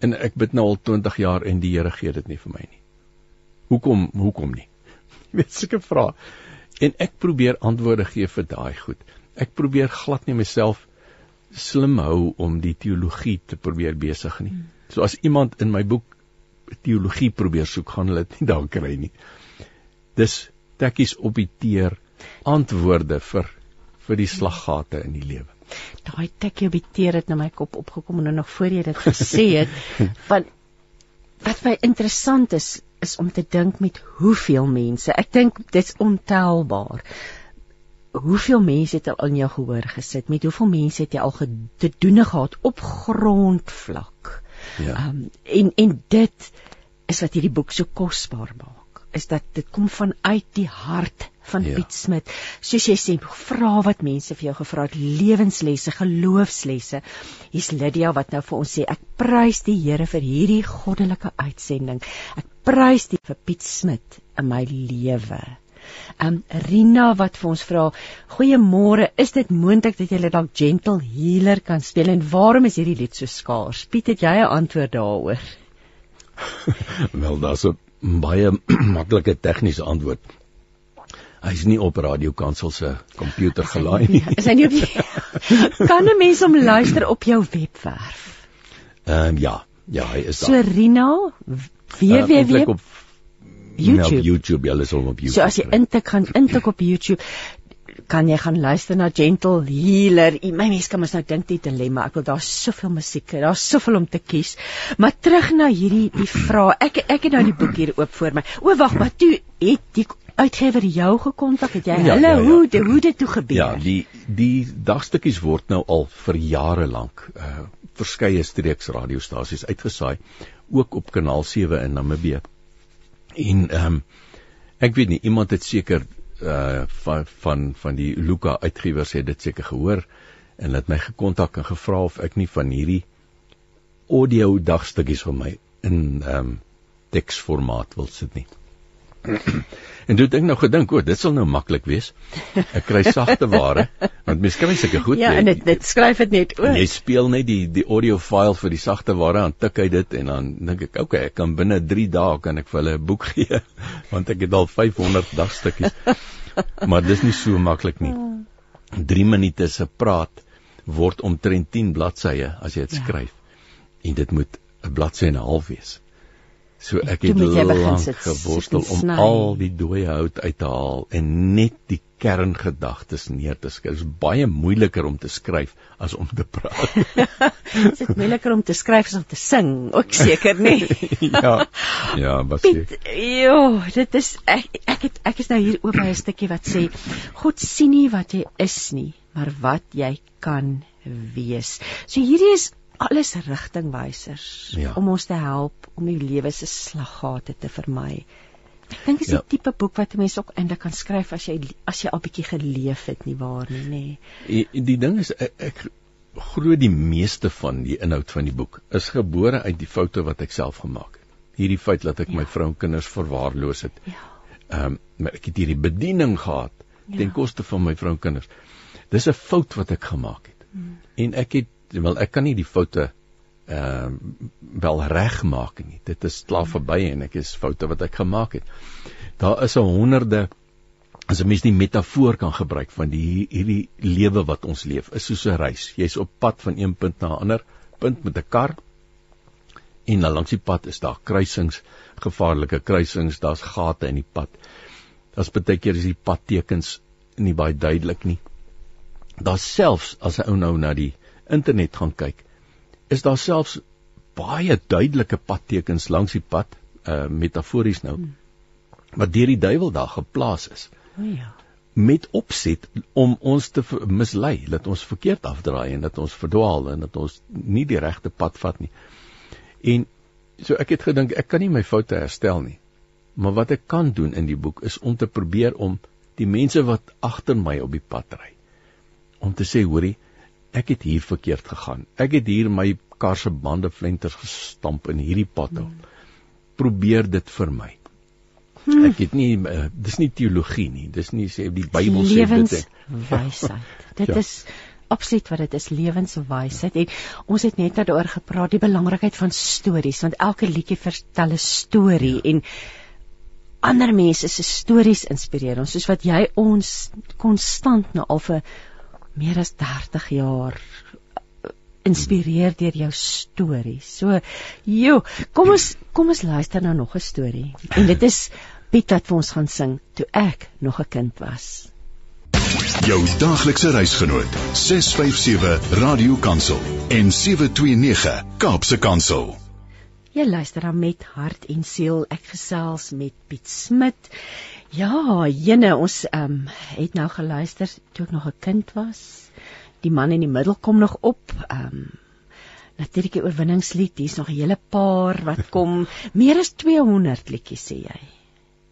Speaker 3: en ek bid nou al 20 jaar en die Here gee dit nie vir my nie. Hoekom hoekom nie? Jy weet seker vra. En ek probeer antwoorde gee vir daai goed. Ek probeer glad nie myself slim hou om die teologie te probeer besig nie. So as iemand in my boek teologie probeer soek, gaan hulle dit nie daar kry nie. Dis tekkies op die teer antwoorde vir vir die slaggate in die lewe.
Speaker 2: Daai tikkie op die teer het na my kop opgekom en nou nog voor jy dit gesê het van wat my interessant is is om te dink met hoeveel mense. Ek dink dit's ontelbaar. Hoeveel mense het al in jou gehoor gesit? Met hoeveel mense het jy al te doen gehad op grondvlak? Ja. Um, en en dit is wat hierdie boek so kosbaar maak. Is dat dit kom vanuit die hart van ja. Piet Smit. Soos jy sê, vra wat mense vir jou gevra het, lewenslesse, geloofslesse. Hier's Lydia wat nou vir ons sê, ek prys die Here vir hierdie goddelike uitsending. Ek prys die vir Piet Smit in my lewe. Um Rina wat vir ons vra, goeiemôre, is dit moontlik dat jy dalk Gentle Healer kan speel en waarom is hierdie lied so skaars? Piet, het jy 'n antwoord daaroor?
Speaker 3: Wel, daar's 'n baie maklike tegniese antwoord. Hy's nie op radiokansel se komputer gelaai nie.
Speaker 2: Is hy nie op Kan 'n mens hom luister op jou webwerf?
Speaker 3: Ehm um, ja, ja, hy is
Speaker 2: So
Speaker 3: daar.
Speaker 2: Rina
Speaker 3: Uh, eintlik
Speaker 2: www
Speaker 3: op
Speaker 2: YouTube.
Speaker 3: YouTube, jy is hom op YouTube.
Speaker 2: So as jy intik gaan intik op YouTube kan jy gaan luister na Gentle Healer. I- My mens kan mos nou dink die dilemma. Ek wil daar's soveel musiek, daar's soveel om te kies. Maar terug na hierdie die vraag. Ek ek het nou die boek hier oop voor my. O wag, maar toe het die uitgewer jou gekontak, het jy
Speaker 3: Ja,
Speaker 2: hulle
Speaker 3: ja, ja.
Speaker 2: hoe die, hoe dit toe gebeur?
Speaker 3: Ja, die die dagstukkies word nou al vir jare lank uh verskeie streeks radiostasies uitgesaai, ook op kanaal 7 in Namibië. En ehm um, ek weet nie iemand het seker uh van van van die Luka uitgewers het dit seker gehoor en het my gekontak en gevra of ek nie van hierdie audio dagstukkies vir my in ehm um, teksformaat wil sit nie. en toe het ek nou gedink, o, dit sal nou maklik wees. Ek kry sagte ware, want mens kry seker goed.
Speaker 2: Ja,
Speaker 3: jy-
Speaker 2: en dit dit skryf dit net oor.
Speaker 3: Jy speel net die die audio file vir die sagte ware aan tik hy dit en dan dink ek okay ek kan binne 3 dae kan ek vir hulle 'n boek gee want ek het al 500 dagstukkies. maar dis nie so maklik nie. 3 minute se praat word omtrent 10 bladsye as jy dit
Speaker 2: Ja.
Speaker 3: skryf. En dit moet 'n bladsy en 'n half wees. So ek het lank geworstel
Speaker 2: en
Speaker 3: om al die dooie hout uit te haal en net die kerngedagtes neer te skryf. Dit is baie moeiliker om te skryf as om te praat.
Speaker 2: Dit is moeiliker om te skryf as om te sing, ook seker nie.
Speaker 3: ja. Ja,
Speaker 2: Piet,
Speaker 3: ek.
Speaker 2: jo, dit is ek ek het ek is nou hier oop by 'n stukkie wat sê God sien nie wat jy is nie, maar wat jy kan wees. So hierdie is alles rigtingwysers
Speaker 3: Ja.
Speaker 2: om ons te help om die lewe se slaggate te vermy. Ek dink dis
Speaker 3: Ja.
Speaker 2: die tipe boek wat 'n mens ook eintlik kan skryf as jy as jy al bietjie geleef het nie waar nie, nê.
Speaker 3: Die, die ding is ek, ek glo die meeste van die inhoud van die boek is gebore uit die foute wat ek self gemaak het. Hierdie feit dat ek
Speaker 2: Ja.
Speaker 3: my vrou en kinders verwaarloos het.
Speaker 2: Ja.
Speaker 3: Ehm um, maar ek het hierdie bediening gehad
Speaker 2: Ja.
Speaker 3: ten koste van my vrou en kinders. Dis 'n fout wat ek gemaak het.
Speaker 2: Hmm.
Speaker 3: En ek het wel ek kan nie die foute ehm um, wel regmaak nie. Dit is klaar
Speaker 2: Hmm.
Speaker 3: verby en ek is foute wat ek gemaak het. Daar is 'n honderde as 'n mens die metafoor kan gebruik van die hierdie lewe wat ons leef, is soos 'n reis. Jy's op pad van een punt na 'n ander punt met 'n kar en dan langs die pad is daar kruisings, gevaarlike kruisings, daar's gate in die pad. Daar's baie keer is die padtekens nie baie duidelik nie. Daar's selfs as 'n ou nou na die internet gaan kyk, is daar selfs baie duidelike padtekens langs die pad, uh metafories nou, wat deur die duiwel daar geplaas is
Speaker 2: O ja.
Speaker 3: met opset om ons te mislei, dat ons verkeerd afdraai en dat ons verdwaal en dat ons nie die regte pad vat nie. En so ek het gedink ek kan nie my foute herstel nie. Maar wat ek kan doen in die boek is om te probeer om die mense wat agter my op die pad ry om te sê hoorie ek het hier verkeerd gegaan. Ek het hier my kar se bande flenters gestamp in hierdie pad op. Probeer dit vir my. Ek het nie uh, dis nie teologie nie. Dis nie sê die Bybel sê dit. hè.
Speaker 2: lewenswysheid. Dit
Speaker 3: Ja.
Speaker 2: is absoluut wat dit is lewenswysheid en ons het net daaroor gepraat die belangrikheid van stories want elke liedjie vertel 'n storie ja. en ander mense se stories inspireer ons soos wat jy ons konstant nou al vir meer as 30 jaar uh, inspireer deur jou stories. So, jo, kom ons kom ons luister nou nog 'n storie. En dit is Piet wat vir ons gaan sing toe ek nog 'n kind was.
Speaker 1: Jou daaglikse reisgenoot 657 Radio Kansel en 729 Kaapse Kansel.
Speaker 2: Jy luister dan met hart en siel. Ek gesels met Piet Smit. Ja, jene, ons ehm um, het nou geluister toe ek nog 'n kind was. Die man in die middel kom nog op. Ehm um, natuurlik die oorwinningslied. Hier's nog 'n hele paar wat kom. Meer as 200 liedjies sê jy.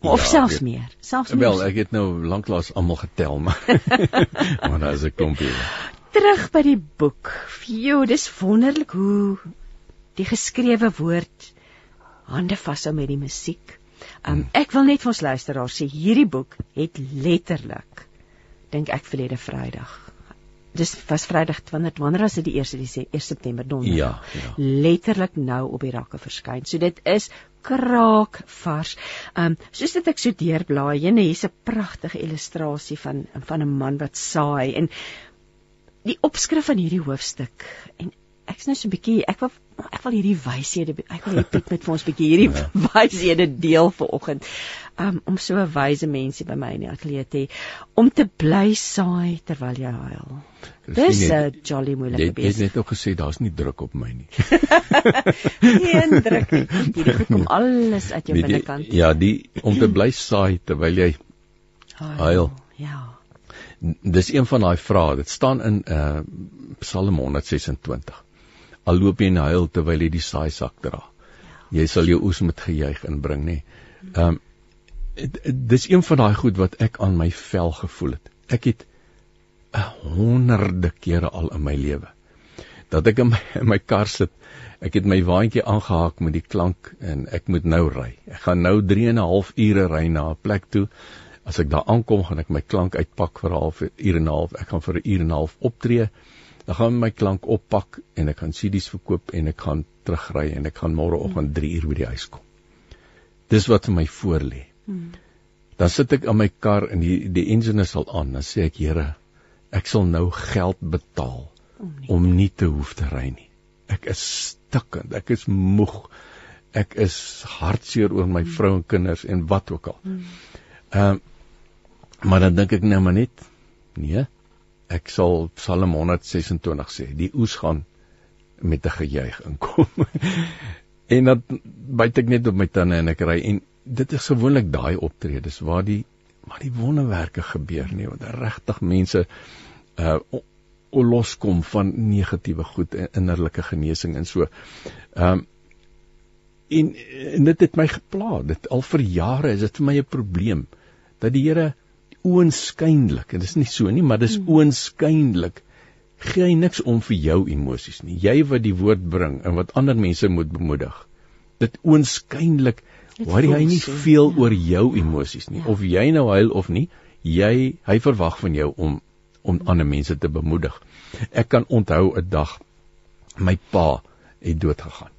Speaker 2: Of
Speaker 3: Ja,
Speaker 2: selfs
Speaker 3: ek-
Speaker 2: meer. Selfs meer.
Speaker 3: Wel, ek het nou lanklaas almal getel, maar maar daar is 'n klompie.
Speaker 2: terug by die boek. Jo, dis wonderlik hoe die geskrewe woord hande vashou met die musiek. Um ek wil net vir ons luisteraars sê hierdie boek het letterlik dink ek verlede Vrydag dis was Vrydag wanneer wanneer was dit die 1 die 1 September donderdag.
Speaker 3: Ja, ja.
Speaker 2: Letterlik nou op die rakke verskyn. So dit is kraak vars. Ehm um, soos dit ek so deurblaai, jene hier's 'n pragtige illustrasie van van 'n man wat saai en die opskrif van hierdie hoofstuk en ek's nou so 'n bietjie ek wil ek wil hierdie wyshede ek wil hê Piet met vir ons bietjie hierdie ja. wyshede deel vanoggend. Um om so 'n wyse mensie by my in die ateljee te om te bly saai terwyl jy huil. Dis 'n jolly moeilike
Speaker 3: besig. Jy het net ook gesê daar's nie druk op my nie.
Speaker 2: Geen druk nie. Hierdie kom alles uit jou binnekant.
Speaker 3: Ja, die om te bly saai terwyl jy huil.
Speaker 2: Ja.
Speaker 3: Dis een van daai vrae. Dit staan in uh Psalm 126 al loop jy en huil terwyl jy die saai sak dra. Jy sal jou oes met gejuig inbring, nê. Ehm um, dis een van daai goed wat ek aan my vel gevoel het. Ek het honderde kere al in my lewe dat ek in my, in my kar sit. Ek het my waantjie aangehaak met die klank en ek moet nou ry. Ek gaan nou 3 en 'n half ure ry na 'n plek toe. As ek daar aankom, gaan ek my klank uitpak vir 'n half uur en 'n half. Ek gaan vir 'n uur en 'n half optree dan gaan my klank oppak en ek gaan CD's verkoop en ek gaan terugry en ek gaan môreoggend 3 uur by die huis kom. Dis wat vir my voor lê. Hmm. Dan sit ek in my kar en die die engine sal aan, dan sê ek Here, ek sal nou geld betaal om nie, om nie te hoef te ry nie. Ek is stikkend, ek is moeg. Ek is hartseer oor my hmm. vrou en kinders en wat ook al. Hmm. Ehm um, maar dan dink ek nou maar net nee, ek sal Psalm 126 sê, die oes gaan met 'n gejuig inkom. en dan byt ek net op my tande en ek ry en dit is gewoonlik daai optredes waar die waar die wonderwerke gebeur nie, waar regtig mense uh o loskom van negatiewe goed en innerlike genesing en so. Um, en, en dit het my gepla. Dit al vir jare is dit vir my 'n probleem dat die Here oënskynlik en dit is nie so nie, maar dis hmm. oënskynlik gee hy niks om vir jou emosies nie. Jy wat die woord bring en wat ander mense moet bemoedig. Dit oënskynlik worry hy nie veel ja. oor jou emosies nie. Ja. Of jy nou huil of nie, jy hy verwag van jou om om ander mense te bemoedig. Ek kan onthou 'n dag my pa het dood gegaan.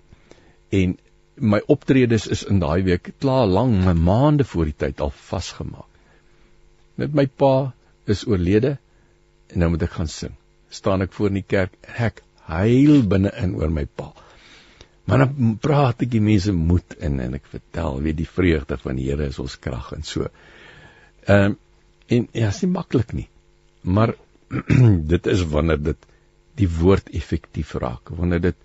Speaker 3: En my optredes is in daai week klaar lank, maande voor die tyd al vasgemaak met my pa is oorlede en nou moet ek gaan sing. staan ek voor in die kerk ek huil binne in oor my pa. Maar dan praat ek die mense moed in en ek vertel weet die vreugde van die Here is ons krag en so. Ehm um, en ja, is nie maklik nie. Maar dit is wanneer dit die woord effektief raak, wanneer dit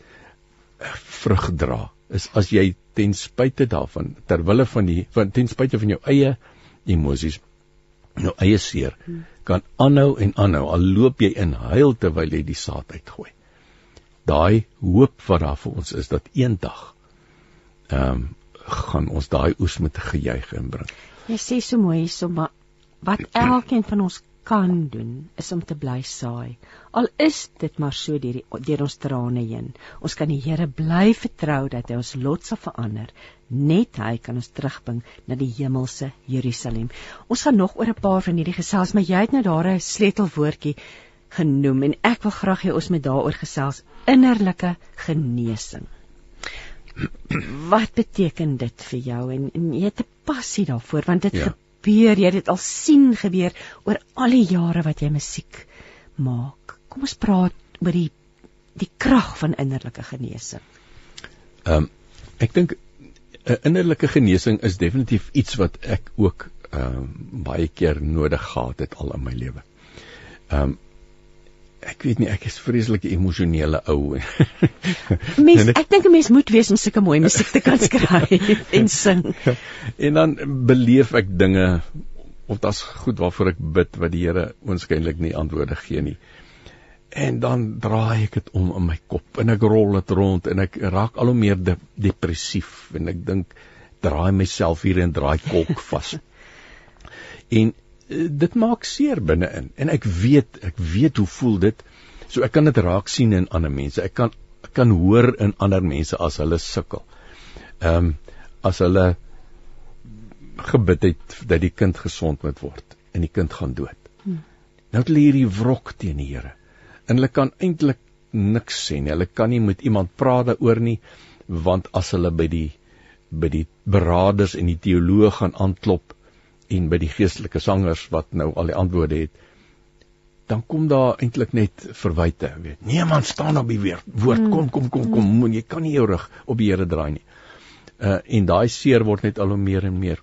Speaker 3: vrug dra. Is as jy ten spyte daarvan ter wille van die van ten spyte van jou eie emosies jou eie seer kan aanhou en aanhou al loop jy in huil terwyl jy die saad uitgooi. Daai hoop wat daar vir ons is dat eendag ehm um, gaan ons daai oes met gejuig inbring.
Speaker 2: Jy sê so mooi hierso maar wat elkeen van ons kan doen is om te bly saai. Al is dit maar so deur die deur ons trane heen. Ons kan die Here bly vertrou dat hy ons lot sal verander net hy kan ons terugbring na die hemelse Jerusalem. Ons gaan nog oor 'n paar van hierdie gesels, maar jy het nou daar 'n sleutelwoordjie genoem en ek wil graag hê ons moet daaroor gesels innerlike genesing. Wat beteken dit vir jou en, en jy het 'n passie daarvoor want dit ja. Gebeur, jy het dit al sien gebeur oor al die jare wat jy musiek maak. Kom ons praat oor die die krag van innerlike genesing.
Speaker 3: Ehm um, ek dink 'n innerlike genesing is definitief iets wat ek ook ehm um, baie keer nodig gehad het al in my lewe. Ehm um, ek weet nie ek is vreeslike emosionele ou.
Speaker 2: mens ek dink 'n mens moet wees om sulke mooi musiek te kan skryf en sing.
Speaker 3: en dan beleef ek dinge of dit's goed waarvoor ek bid wat die Here oënskynlik nie antwoorde gee nie en dan draai ek dit om in my kop en ek rol dit rond en ek raak al hoe meer de depressief en ek dink draai myself hier en draai kolk vas. en dit maak seer binne-in en ek weet ek weet hoe voel dit. So ek kan dit raak sien in ander mense. Ek kan ek kan hoor in ander mense as hulle sukkel. Ehm um, as hulle gebid het dat die kind gesond moet word en die kind gaan dood. Hmm. Nou het hulle hierdie wrok teen die Here en hulle kan eintlik niks sê nie. Hulle kan nie met iemand praat daaroor nie want as hulle by die by die beraders en die teoloë gaan aanklop en by die geestelike sangers wat nou al die antwoorde het dan kom daar eintlik net verwyte weet. Nee man staan op die woord mm. kom kom kom kom mm. jy kan nie jou rug op die Here draai nie. Uh, en daai seer word net al hoe meer en meer.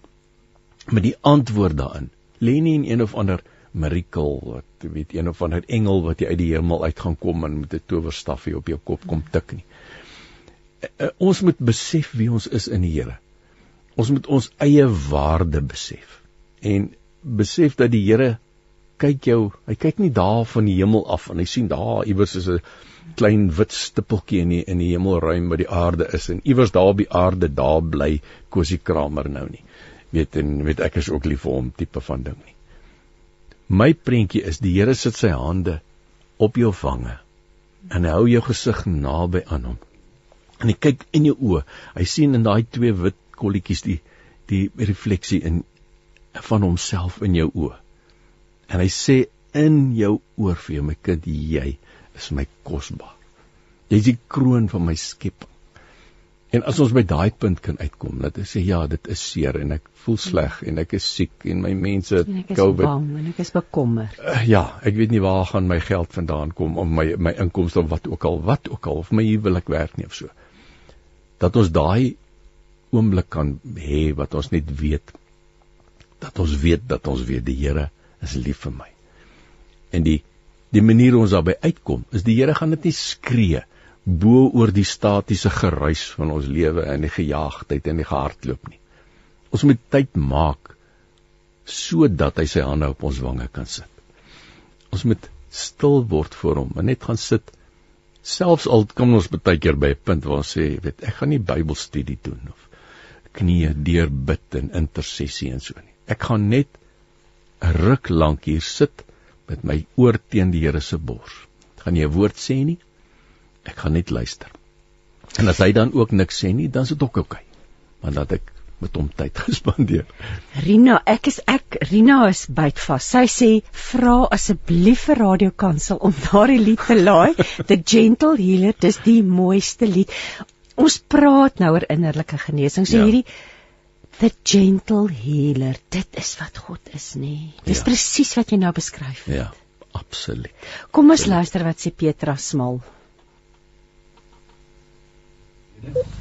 Speaker 3: Met die antwoord daarin lê nie in een of ander mirakel wat weet een of ander engel wat jy uit die hemel uit gaan kom en met 'n towerstafie op jou kop kom tik nie. Uh, uh, ons moet besef wie ons is in die Here. Ons moet ons eie waarde besef en besef dat die Here kyk jou, hy kyk nie daar van die hemel af en hy sien daar iewers is 'n klein wit stippeltjie in die in die hemelruim waar die aarde is en iewers daar op die aarde daar bly Kosie Kramer nou nie. Weet en weet ek is ook lief vir hom tipe van ding nie. My prentjie is die Here sit sy hande op jou vange en hy hou jou gesig naby aan hom. En hy kyk in jou oë. Hy sien in daai twee wit kolletjies die die refleksie in van homself in jou oë. En hy sê in jou oor vir jou my kind jy is my kosbaar. Jy's die kroon van my skepping. En as ons by daai punt kan uitkom dat hy sê ja dit is seer en ek voel sleg en ek is siek en my mense
Speaker 2: en ek is COVID, bang en ek is bekommer
Speaker 3: uh, ja ek weet nie waar gaan my geld vandaan kom om my my inkomste of wat ook al wat ook al of my huwelik werk nie of so. Dat ons daai oomblik kan hê wat ons net weet dat ons weet dat ons weet die Here is lief vir my. En die die manier ons daarby uitkom is die Here gaan dit nie skree bo oor die statiese geruis van ons lewe en die gejaagdheid en die gehardloop nie. Ons moet tyd maak sodat hy sy hande op ons wange kan sit. Ons moet stil word voor hom en net gaan sit. Selfs al kom ons baie keer by 'n punt waar ons sê, weet, ek gaan nie Bybelstudie doen of knieë deur bid en intersessie en so nie. Ek gaan net 'n ruk lank hier sit met my oor teen die Here se bors. Gaan jy 'n woord sê nie? Ek gaan net luister. En as hy dan ook niks sê nie, dan is dit ook oukei. Okay, want dat ek met hom tyd gespandeer.
Speaker 2: Rina, ek is ek Rina is byt vas. Sy sê vra asseblief vir Radio Kansel om daardie lied te laai. The Gentle Healer, dis die mooiste lied. Ons praat nou oor innerlike genesing. So ja. hierdie the gentle healer. Dit is wat God is, nê. Nee. Dis ja. presies wat jy nou beskryf
Speaker 3: het. Ja, absoluut.
Speaker 2: Kom ons luister wat sê Petra Smal.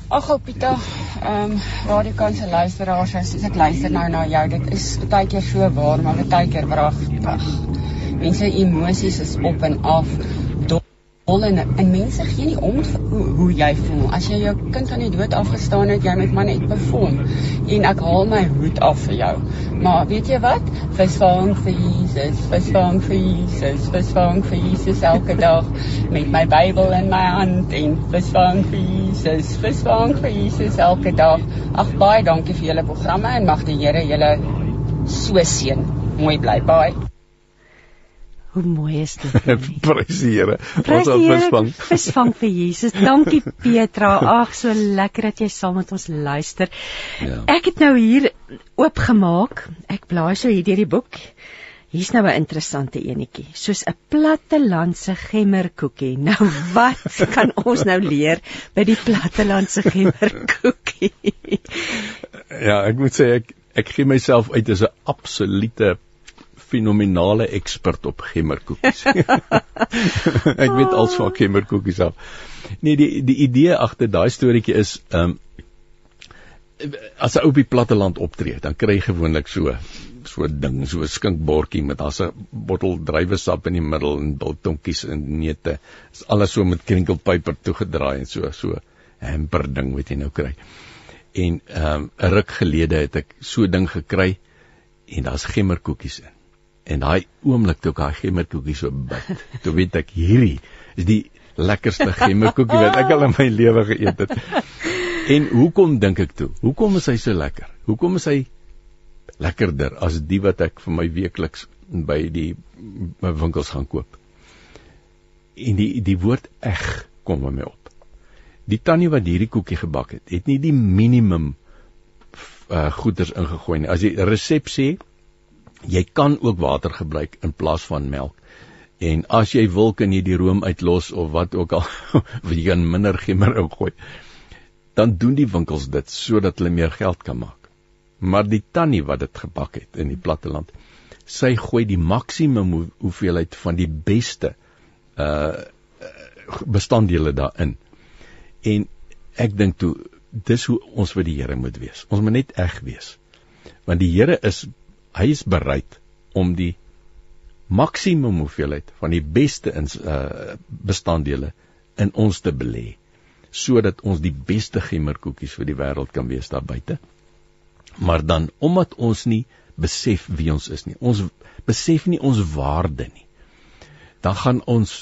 Speaker 5: Ag, Pieter, ehm, um, waar die kanse luisteraars is, as ek luister nou na jou, dit is baie keer so waar, maar baie keer wragtig. Mense emosies is op en af hol en, en mense gee nie om hoe, hoe jy voel. As jy jou kind aan die dood afgestaan het, jy moet maar net perform. En ek haal my hoed af vir jou. Maar weet jy wat? Versvang vir Jesus, versvang vir Jesus, versvang vir Jesus elke dag met my Bybel in my hand en versvang vir Jesus, versvang vir Jesus elke dag. Ag baie dankie vir julle programme en mag die Here julle so seën. Mooi bly. Bye.
Speaker 2: Hoe mooi is dit?
Speaker 3: Prys die Here. Ons het visvang.
Speaker 2: Visvang vir Jesus. Dankie Petra. Ag, so lekker dat jy saam met ons luister. Ja. Ek het nou hier oopgemaak. Ek blaai so hier deur die boek. Hier's nou 'n interessante enetjie. Soos 'n plattelandse gemmerkoekie. Nou wat kan ons nou leer by die plattelandse gemmerkoekie?
Speaker 3: ja, ek moet sê ek ek gee myself uit as 'n absolute fenominale ekspert op gemmerkoekies. ek weet als van gemmerkoekies af. Nee, die die idee agter daai storieetjie is ehm um, as ou op die platteland optree, dan kry jy gewoonlik so so 'n ding, so 'n skinkbordjie met daar's 'n bottel druiwesap in die middel en biltonkies en neute. Is alles so met krinkelpyper toegedraai en so so hamper ding wat jy nou kry. En ehm um, 'n ruk gelede het ek so 'n ding gekry en daar's gemmerkoekies in en daai oomblik toe ek daai gemmerkoekie so byt, toe weet ek hierdie is die lekkerste gemmerkoekie wat ek al in my lewe geëet het. En hoekom dink ek toe? Hoekom is hy so lekker? Hoekom is hy lekkerder as die wat ek vir my weekliks by die my winkels gaan koop? En die die woord eg kom by my op. Die tannie wat hierdie koekie gebak het, het nie die minimum uh goeders ingegooi nie. As die resep sê jy kan ook water gebruik in plaas van melk En as jy wil kan jy die room uitlos of wat ook al, of jy kan minder gemmer ingooi. Dan doen die winkels dit sodat hulle meer geld kan maak. Maar die tannie wat dit gebak het in die platteland, sy gooi die maksimum hoeveelheid van die beste uh bestanddele daarin. En ek dink toe dis hoe ons vir die Here moet wees. Ons moet net eg wees. Want die Here is hy is bereid om die maksimum hoeveelheid van die beste in uh bestanddele in ons te belê sodat ons die beste gemmerkoekies vir die wêreld kan wees daar buite. Maar dan omdat ons nie besef wie ons is nie. Ons besef nie ons waarde nie. Dan gaan ons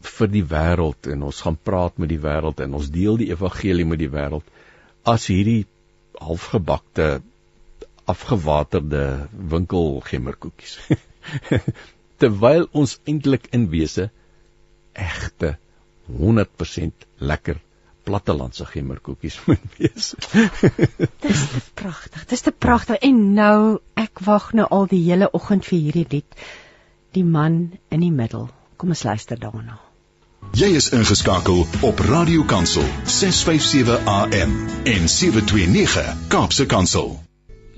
Speaker 3: vir die wêreld en ons gaan praat met die wêreld en ons deel die evangelie met die wêreld as hierdie halfgebakte afgewaterde winkelgemmerkoekies. Terwyl ons eintlik in wese egte 100% lekker plattelandse gemmerkoekies moet wees.
Speaker 2: Dis te pragtig. Dis te pragtig en nou ek wag nou al die hele oggend vir hierdie lied. Die man in die middel. Kom ons luister daarna.
Speaker 1: Jy is ingeskakel op Radio Kansel 657 AM en 729 Kaapse Kansel.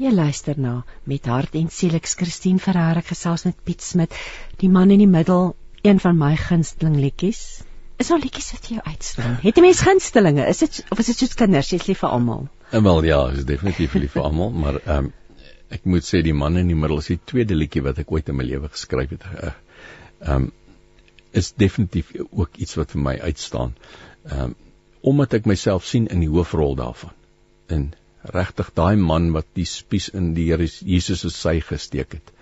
Speaker 2: Jy luister na met hart en siel ek Christine Ferreira gesels met Piet Smit, die man in die middel, een van my gunsteling liedjies. Is al liedjies wat jou uitstaan. Het jy mens gunstelinge? Is dit of is dit soos kinders, jy's lief vir almal?
Speaker 3: En wel ja, is definitief lief vir almal, maar ehm um, ek moet sê die man in die middel is die tweede liedjie wat ek ooit in my lewe geskryf het. Eh, ehm um, is definitief ook iets wat vir my uitstaan. Ehm um, omdat ek myself sien in die hoofrol daarvan. En regtig daai man wat die spies in die Here Jesus se sy gesteek het.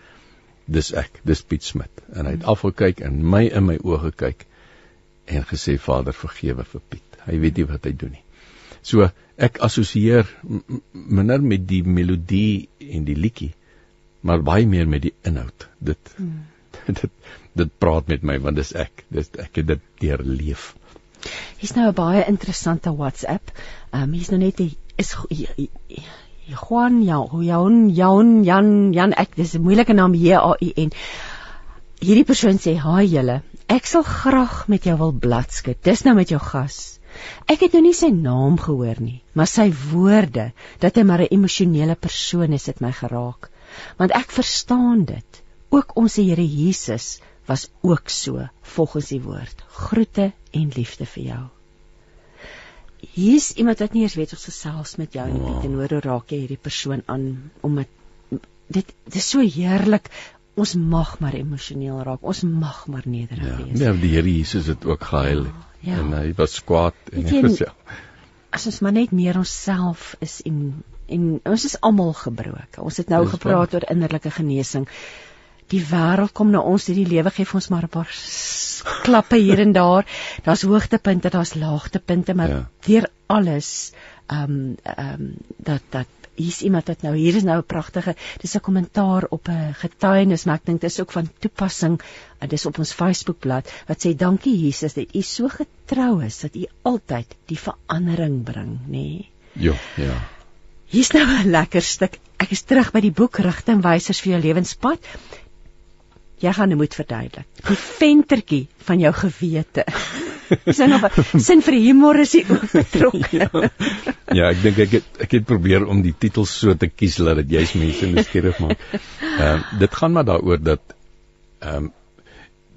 Speaker 3: Dis ek, dis Piet Smit. En hy het afgekyk en my in my oë gekyk en gesê Vader vergewe vir Piet. Hy weet nie wat hy doen nie. So ek assosieer minder met die melodie en die liedjie, maar baie meer met die inhoud. Dit hmm. dit dit praat met my want dis ek dis ek het dit deurleef
Speaker 2: Hier's nou 'n baie interessante WhatsApp. Ehm um, hier's nou net die is Juan ja, Juan Juan Jan Jan ek dis 'n moeilike naam J A U N. Hierdie persoon sê: "Haai julle, ek sal graag met jou wil bladskit. Dis nou met jou gas." Ek het nou nie sy naam gehoor nie, maar sy woorde dat hy maar 'n emosionele persoon is het my geraak. Want ek verstaan dit. Ook ons Here Jesus was ook so volgens die woord. Groete en liefde vir jou. Hier's iemand wat nie eens weet of gesels met jou nie, wow. en hoor hoe raak jy hierdie persoon aan om dit dit dis so heerlik. Ons mag maar emosioneel raak. Ons mag maar nederig
Speaker 3: ja,
Speaker 2: wees.
Speaker 3: Ja, die Here Jesus het ook gehuil ja, ja. en hy was kwaad en hy was ja.
Speaker 2: As ons maar net meer onsself is en en ons is almal gebroken. Ons het nou dis gepraat oor innerlike genesing die wêreld kom na ons hierdie lewe gee vir ons maar 'n paar klappe hier en daar. Daar's hoogtepunte, daar's laagtepunte, maar ja. deur alles ehm um, ehm um, dat dat hier's iemand wat nou hier is nou 'n pragtige dis 'n kommentaar op 'n getuienis maar ek dink dis ook van toepassing uh, dis op ons Facebookblad wat sê dankie Jesus dat u so getrou is dat u altyd die verandering bring nê nee.
Speaker 3: ja ja
Speaker 2: hier's nou 'n lekker stuk ek is terug by die boek rigtingwysers vir jou lewenspad jy gaan moet verduidelik. Die ventertjie van jou gewete. Dis nou sin vir humor is hy ook betrokke.
Speaker 3: ja, ja, ek dink ek het ek het probeer om die titels so te kies dat dit juis mense nuuskierig maak. Ehm uh, dit gaan maar daaroor dat ehm um,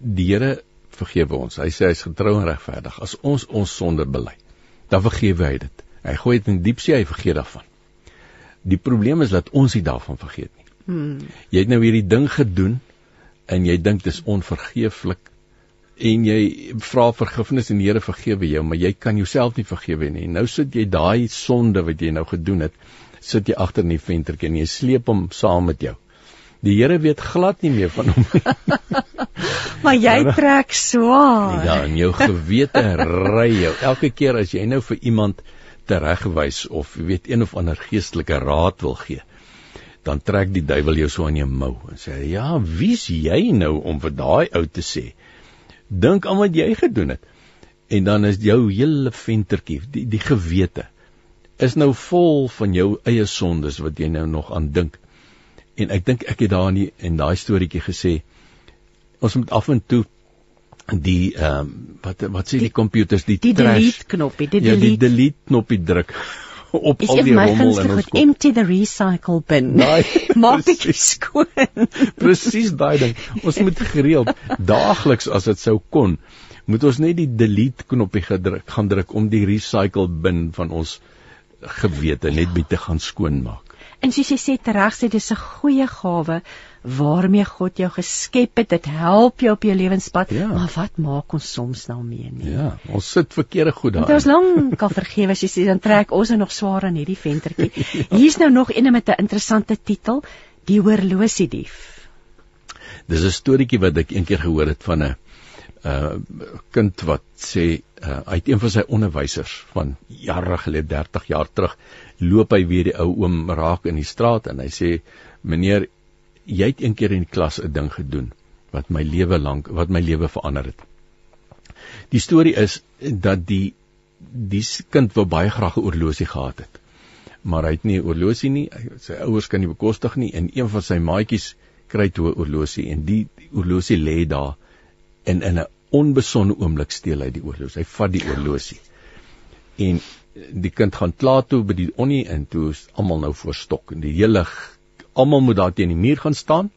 Speaker 3: die Here vergewe ons. Hy sê hy's getrou en regverdig. As ons ons sonde bely, dan vergewe hy dit. Hy gooi dit in die diepsee, hy vergeet daarvan. Die probleem is dat ons nie daarvan vergeet nie. Hmm. Jy het nou hierdie ding gedoen en jy dink dis onvergeeflik en jy vra vergifnis en die Here vergewe jou, maar jy kan jouself nie vergewe nie. Nou sit jy daai sonde wat jy nou gedoen het, sit jy agter in die ventertjie en jy sleep hom saam met jou. Die Here weet glad nie meer van hom nie.
Speaker 2: maar jy trek swaar.
Speaker 3: Ja, en jou gewete ry jou. Elke keer as jy nou vir iemand teregwys of weet een of ander geestelike raad wil gee, dan trek die duiwel jou so aan jou mou en sê ja, wie's jy nou om vir daai ou te sê? Dink aan wat jy gedoen het. En dan is jou hele ventertjie, die die gewete is nou vol van jou eie sondes wat jy nou nog aan dink. En ek dink ek het daar nie in daai storieetjie gesê ons moet af en toe die ehm um, wat wat sê die komputers die,
Speaker 2: die
Speaker 3: trash
Speaker 2: delete knoppie, die
Speaker 3: ja, die
Speaker 2: delete
Speaker 3: delete knoppie druk op
Speaker 2: is
Speaker 3: al die rommel in ons kop.
Speaker 2: Empty the recycle bin.
Speaker 3: Daai,
Speaker 2: Maak bietjie
Speaker 3: precies.
Speaker 2: skoon.
Speaker 3: Presies daai ding. Ons moet gereeld daagliks as dit sou kon, moet ons net die delete knoppie gedruk gaan druk om die recycle bin van ons gewete net bietjie te gaan skoonmaak.
Speaker 2: En soos jy sê tereg sê dis 'n goeie gawe waarmee God jou geskep het. Dit help jou op jou lewenspad.
Speaker 3: Ja.
Speaker 2: Maar wat maak ons soms daarmee nie?
Speaker 3: Ja, ons sit verkeerde goed daar.
Speaker 2: ons lank al vergewe as jy sê dan trek ons nou nog swaar aan hierdie ventertjie. Hier's nou nog een met 'n interessante titel, Die horlosiedief.
Speaker 3: Dis 'n storieetjie wat ek eendag gehoor het van 'n uh kind wat sê uh uit een van sy onderwysers van jare gelede 30 jaar terug loop hy weer die ou oom raak in die straat en hy sê meneer jy het eendag in die klas 'n ding gedoen wat my lewe lank wat my lewe verander het. Die storie is dat die die kind wou baie graag 'n oorlosie gehad het. Maar hy het nie 'n oorlosie nie, sy ouers kan nie bekostig nie en een van sy maatjies kry toe 'n oorlosie en die oorlosie lê daar en in 'n onbesonde oomblik steel hy die oorlosie. Hy vat die oorlosie. En die kind gaan klaar toe by die onnie en toe is almal nou voor stok en die hele almal moet daar teen die muur gaan staan,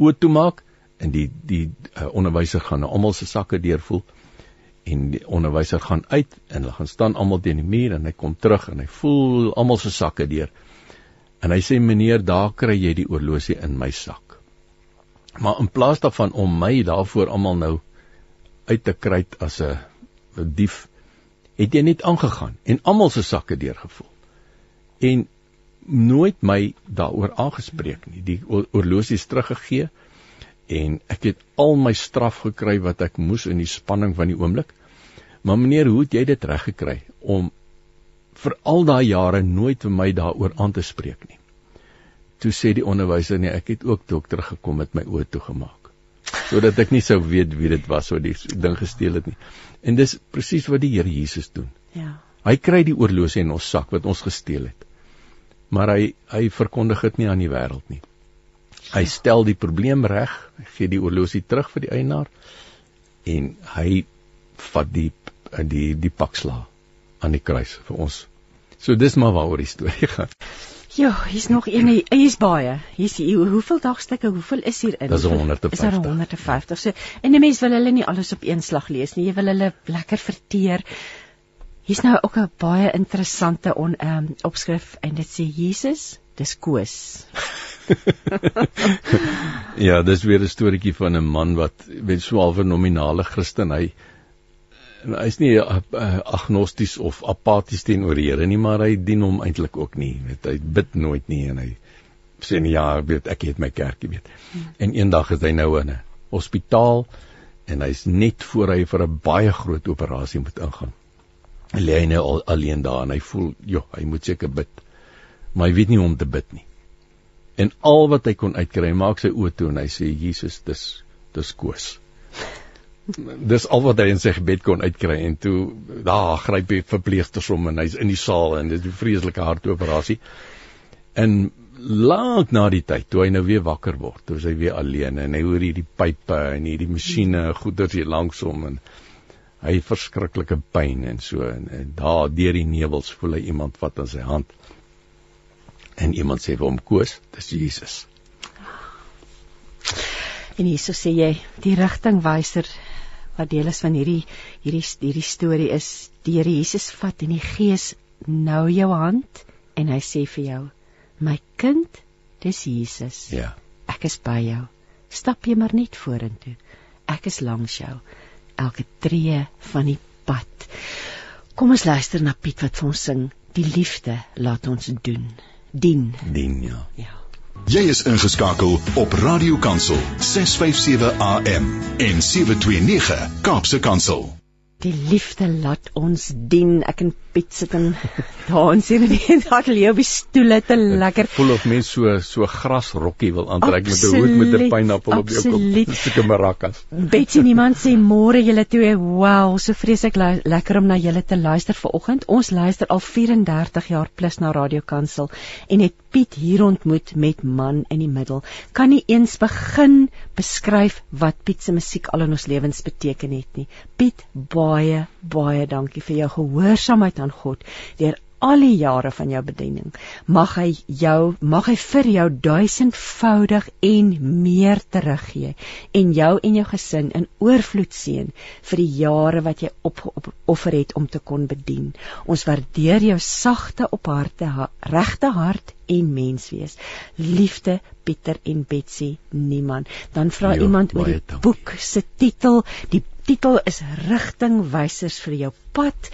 Speaker 3: oë toemaak en die die uh, onderwyser gaan nou almal se sakke deurvoel en die onderwyser gaan uit en hulle gaan staan almal teen die muur en hy kom terug en hy voel almal se sakke deur. En hy sê meneer, daar kry jy die oorlosie in my sak. Maar in plaas daarvan om my daarvoor almal nou uit te kry as 'n dief, het jy net aangegaan en almal se sakke deurgevoel. En nooit my daaroor aangespreek nie. Die oor- oorlosie is teruggegee en ek het al my straf gekry wat ek moes in die spanning van die oomblik. Maar meneer, hoe het jy dit reg gekry om vir al daai jare nooit vir my daaroor aan te spreek nie? Toe sê die onderwyser nee, ek het ook toe ek teruggekom met my oë toegemaak. Sodat ek nie sou weet wie dit was wat die ding gesteel het nie. En dis presies wat die Here Jesus doen.
Speaker 2: Ja.
Speaker 3: Hy kry die oorlosie in ons sak wat ons gesteel het. Maar hy hy verkondig dit nie aan die wêreld nie. Hy stel die probleem reg, gee die oorlosie terug vir die eienaar en hy vat die die die paksla aan die kruis vir ons. So dis maar waaroor die storie gaan.
Speaker 2: Ja, hier's nog een, hier's baie. Hier's hier, hoeveel dagstukke, hoeveel is hier in?
Speaker 3: Dis
Speaker 2: Hoeveel-
Speaker 3: 150.
Speaker 2: Is daar 150. So en die mens wil hulle nie alles op een slag lees nie. Jy wil hulle lekker verteer. Hier's nou ook 'n baie interessante on ehm um, opskrif en dit sê Jesus, dis koos.
Speaker 3: Ja, dis weer 'n storieetjie van 'n man wat so half 'n nominale Christen hy hy's nie uh, agnosties of apaties teenoor die Here nie, maar hy dien hom eintlik ook nie. Weet hy bid nooit nie en hy sê nee, ja, weet ek het my kerkie weet. En eendag is hy nou in 'n hospitaal en hy's net voor hy vir 'n baie groot operasie moet ingaan. Lê hy nou al alleen daar en hy voel, joh, hy moet seker bid. Maar hy weet nie hoe om te bid nie. En al wat hy kon uitkry, hy maak sy oë toe en hy sê Jesus, dis dis koos. Dis al wat hy in sy gebed kon uitkry en toe daar gryp die verpleegsters hom en hy's in die saal en dit is 'n vreeslike hartoperasie. En lank na die tyd toe hy nou weer wakker word, toe hy weer alleen en hy hoor hierdie pype en hierdie masjiene goeders hier langs hom en hy het verskriklike pyn en so en, en daar deur die nevels voel hy iemand vat aan sy hand. En iemand sê vir hom koos, dis Jesus.
Speaker 2: En hierso sê jy die rigtingwyser wat deel is van hierdie hierdie hierdie storie is die Here Jesus vat in die gees nou jou hand en hy sê vir jou my kind dis Jesus.
Speaker 3: Ja.
Speaker 2: ek is by jou. Stap jy maar net vorentoe. Ek is langs jou. Elke tree van die pad. Kom ons luister na Piet wat vir ons sing die liefde laat ons doen. Dien.
Speaker 3: Dien ja.
Speaker 2: ja
Speaker 1: Jy is ingeskakel op Radio Kansel 657 AM en 729 Kaapse Kansel.
Speaker 2: Die liefde laat ons dien. Ek en Piet sit in dans hier in die ateljee op die stoele te lekker.
Speaker 3: Voel of mens so so grasrokkie wil aantrek met 'n hoed met 'n pineappel op jou kop. Soos 'n maracas.
Speaker 2: Betsy niemand sê môre julle twee. Wow, so vreeslik lekker om na julle te luister vanoggend. Ons luister al 34 jaar plus na Radio Kansel en het Piet hier ontmoet met man in die middel. Kan nie eens begin beskryf wat Piet se musiek al in ons lewens beteken het nie. Piet, baie baie dankie vir jou gehoorsaamheid aan God deur al die jare van jou bediening. Mag hy jou, mag hy vir jou duisendvoudig en meer teruggee en jou en jou gesin in oorvloed seën vir die jare wat jy opoffer het om te kon bedien. Ons waardeer jou sagte op harte, regte hart en menswees. Liefde Pieter en Betsy Niemand. Dan vra iemand oor die dankie. boek se titel, die titel is rigtingwysers vir jou pad.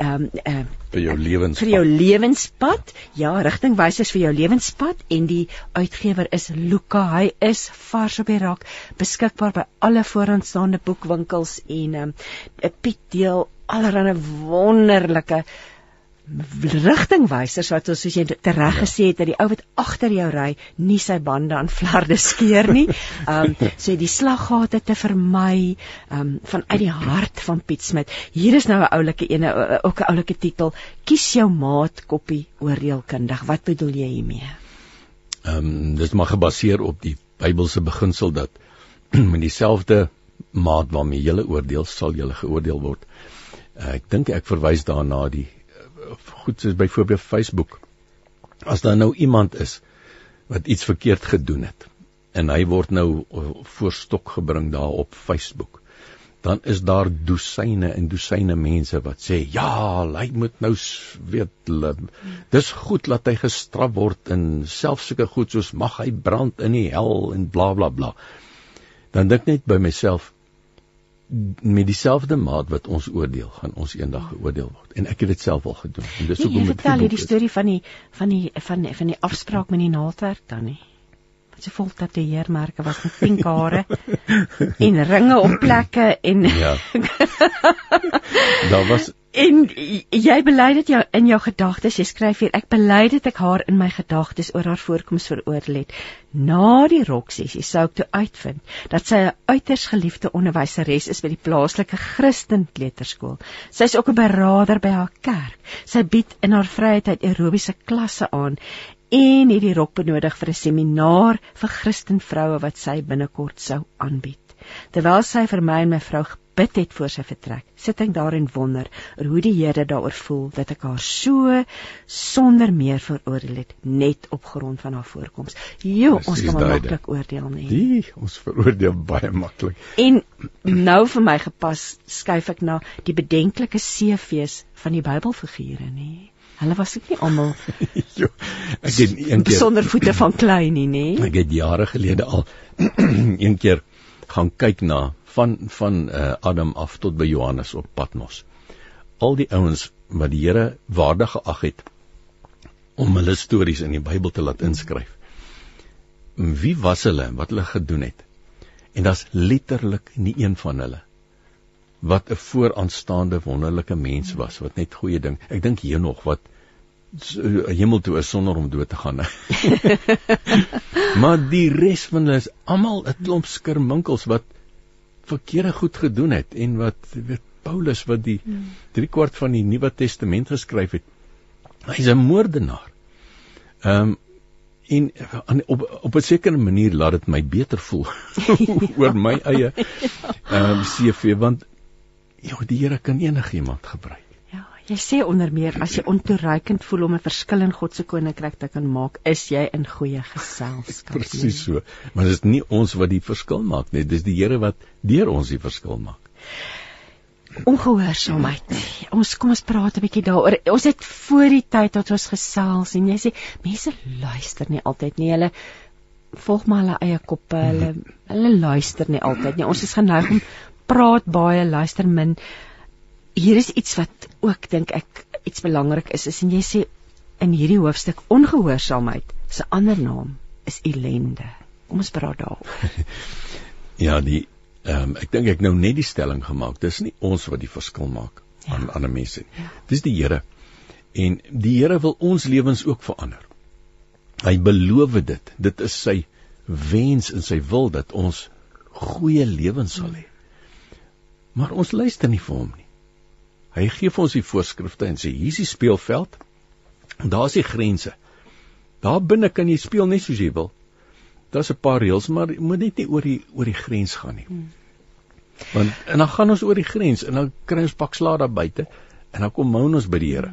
Speaker 2: Ehm um, uh,
Speaker 3: vir jou lewenspad.
Speaker 2: Vir jou lewenspad. Ja, rigtingwysers vir jou lewenspad en die uitgewer is Luka. Hy is vars op die rak, beskikbaar by alle vooraanstaande boekwinkels en ehm um, Piet deel allerlei wonderlike rigtingwysers wat ons soos jy tereg gesê het dat die ou wat agter jou ry nie sy bande aan flarde skeer nie. Ehm um, so die slaggate te vermy ehm um, vanuit die hart van Piet Smit. Hier is nou 'n oulike ene ook 'n oulike titel. Kies jou maat koppie oordeelkundig. Wat bedoel jy hiermee?
Speaker 3: Ehm um, dis maar gebaseer op die Bybelse beginsel dat met dieselfde maat waarmee jy oordeel sal jy geoordeel word. Uh, ek dink ek verwys daarna die goed soos byvoorbeeld Facebook. As daar nou iemand is wat iets verkeerd gedoen het en hy word nou uh, voor stok gebring daar op Facebook, dan is daar dosyne en dosyne mense wat sê ja, hy moet nou weet dis goed dat hy gestraf word en selfs sulke goed soos mag hy brand in die hel en bla bla bla. Dan dink net by myself met dieselfde maat wat ons oordeel, gaan ons eendag geoordeel word. En ek het dit self al gedoen. En dis
Speaker 2: hoekom ek vertel hierdie storie van die van die van die, van die afspraak met die naaldwerk dan nie. Wat se vol tatoeëermerke was met pink hare en ringe op plekke en Ja.
Speaker 3: Daar was
Speaker 2: En jy bely dit jou in jou gedagtes. Jy skryf hier: Ek bely dit ek haar in my gedagtes oor haar voorkoms veroordeel het. Na die roksessie sou ek toe uitvind dat sy 'n uiters geliefde onderwyseres is by die plaaslike Christen kleuterskool. Sy is ook 'n beraader by haar kerk. Sy bied in haar vrye tyd aerobiese klasse aan en het die rok benodig vir 'n seminaar vir Christen vroue wat sy binnekort sou aanbied. Terwyl sy vir my en my vrou bid het voor sy vertrek, sit ek daar en wonder oor hoe die Here daaroor voel dat ek haar so sonder meer veroordeel het net op grond van haar voorkoms. Jo, ons kan maklik oordeel nie.
Speaker 3: Die, ons veroordeel baie maklik.
Speaker 2: En nou vir my gepas skuif ek na die bedenklike CV's van die Bybelfigure, nê. Hulle was ook nie almal
Speaker 3: Jo, ek het een keer
Speaker 2: sonder voete van klei nie, nê.
Speaker 3: Ek het jare gelede al een keer gaan kyk na van van uh, Adam af tot by Johannes op Patmos. Al die ouens wat die Here waardig geag het om hulle stories in die Bybel te laat inskryf. Wie was hulle wat hulle gedoen het? En daar's letterlik nie een van hulle wat 'n vooraanstaande wonderlike mens was wat net goeie ding. Ek dink hier nog wat hemel toe is sonder om dood te gaan. maar die res van hulle is almal 'n klomp skerminkels wat verkeerde goed gedoen het en wat weet Paulus wat die 3 kwart van die Nuwe Testament geskryf het. Hy's 'n moordenaar. Ehm um, en aan op op 'n sekere manier laat dit my beter voel oor my eie ehm um, CV want ja die Here kan enigiemand gebruik.
Speaker 2: Jy sê onder meer as jy ontoereikend voel om 'n verskil in God se koninkryk te kan maak, is jy in goeie geselskap.
Speaker 3: Presies so. Maar dit is nie ons wat die verskil maak nie, dis die Here wat deur ons die verskil maak.
Speaker 2: Ongehoorsaamheid. Ons kom ons praat 'n bietjie daaroor. Ons het voor die tyd dat ons gesels en jy sê mense luister nie altyd nie. Hulle volg maar hulle eie koppe. Hulle hulle luister nie altyd nie. Ons is geneig om praat baie, luister min hier is iets wat ook dink ek iets belangrik is, is en jy sê in hierdie hoofstuk ongehoorsaamheid se ander naam is ellende. Kom ons praat daaroor.
Speaker 3: ja, die Ehm um, ek dink ek nou net die stelling gemaak. Dis nie ons wat die verskil maak ja. aan ander mense nie. Ja. Dis die Here. En die Here wil ons lewens ook verander. Hy beloof dit. Dit is sy wens en sy wil dat ons goeie lewens sal hê. Maar ons luister nie vir hom nie. Hy gee vir ons die voorskrifte en sê hier is die speelveld. Daar's die grense. Daar binne kan jy speel net soos jy wil. Daar's 'n paar reëls, maar jy moet net nie oor die oor die grens gaan nie. Hmm. Want en dan gaan ons oor die grens en dan kry ons pak slaag daar buite en dan kom moun ons by die Here.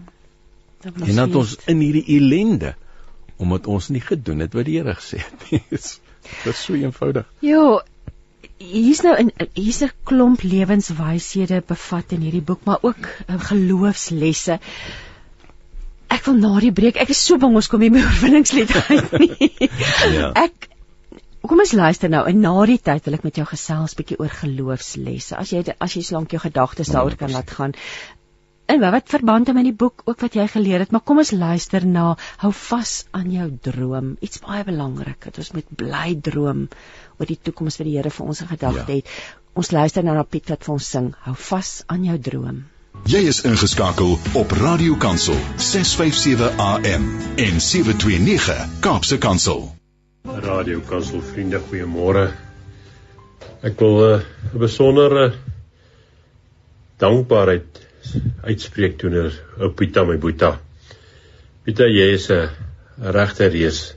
Speaker 3: Hmm. En dan ons in hierdie ellende omdat ons nie gedoen het wat die Here gesê het nie. Dit is so eenvoudig.
Speaker 2: Ja, hier's nou 'n hier's 'n klomp lewenswyshede bevat in hierdie boek, maar ook uh, geloofslesse. Ek wil na die breek. Ek is so bang ons kom nie meer oorwinningslied uit nie. ja. Ek Kom ons luister nou en na die tyd wil ek met jou gesels bietjie oor geloofslesse. As jy as jy slank jou gedagtes daaroor kan laat gaan. En wat verband het met die boek ook wat jy geleer het, maar kom ons luister na hou vas aan jou droom. Iets baie belangrik dat ons moet bly droom oor die toekoms wat die Here vir ons in gedagte ja. het. Ons luister nou na Piet wat vir ons sing. Hou vas aan jou droom.
Speaker 1: Jy is ingeskakel op Radio Kansel 657 AM en 729 Kaapse Kansel.
Speaker 6: Radio Kansel vriende, goeiemôre. Ek wil eh, 'n uh, besondere dankbaarheid uitspreek teenoor ou Pieter my boeta. Pieter, jy is 'n regte reus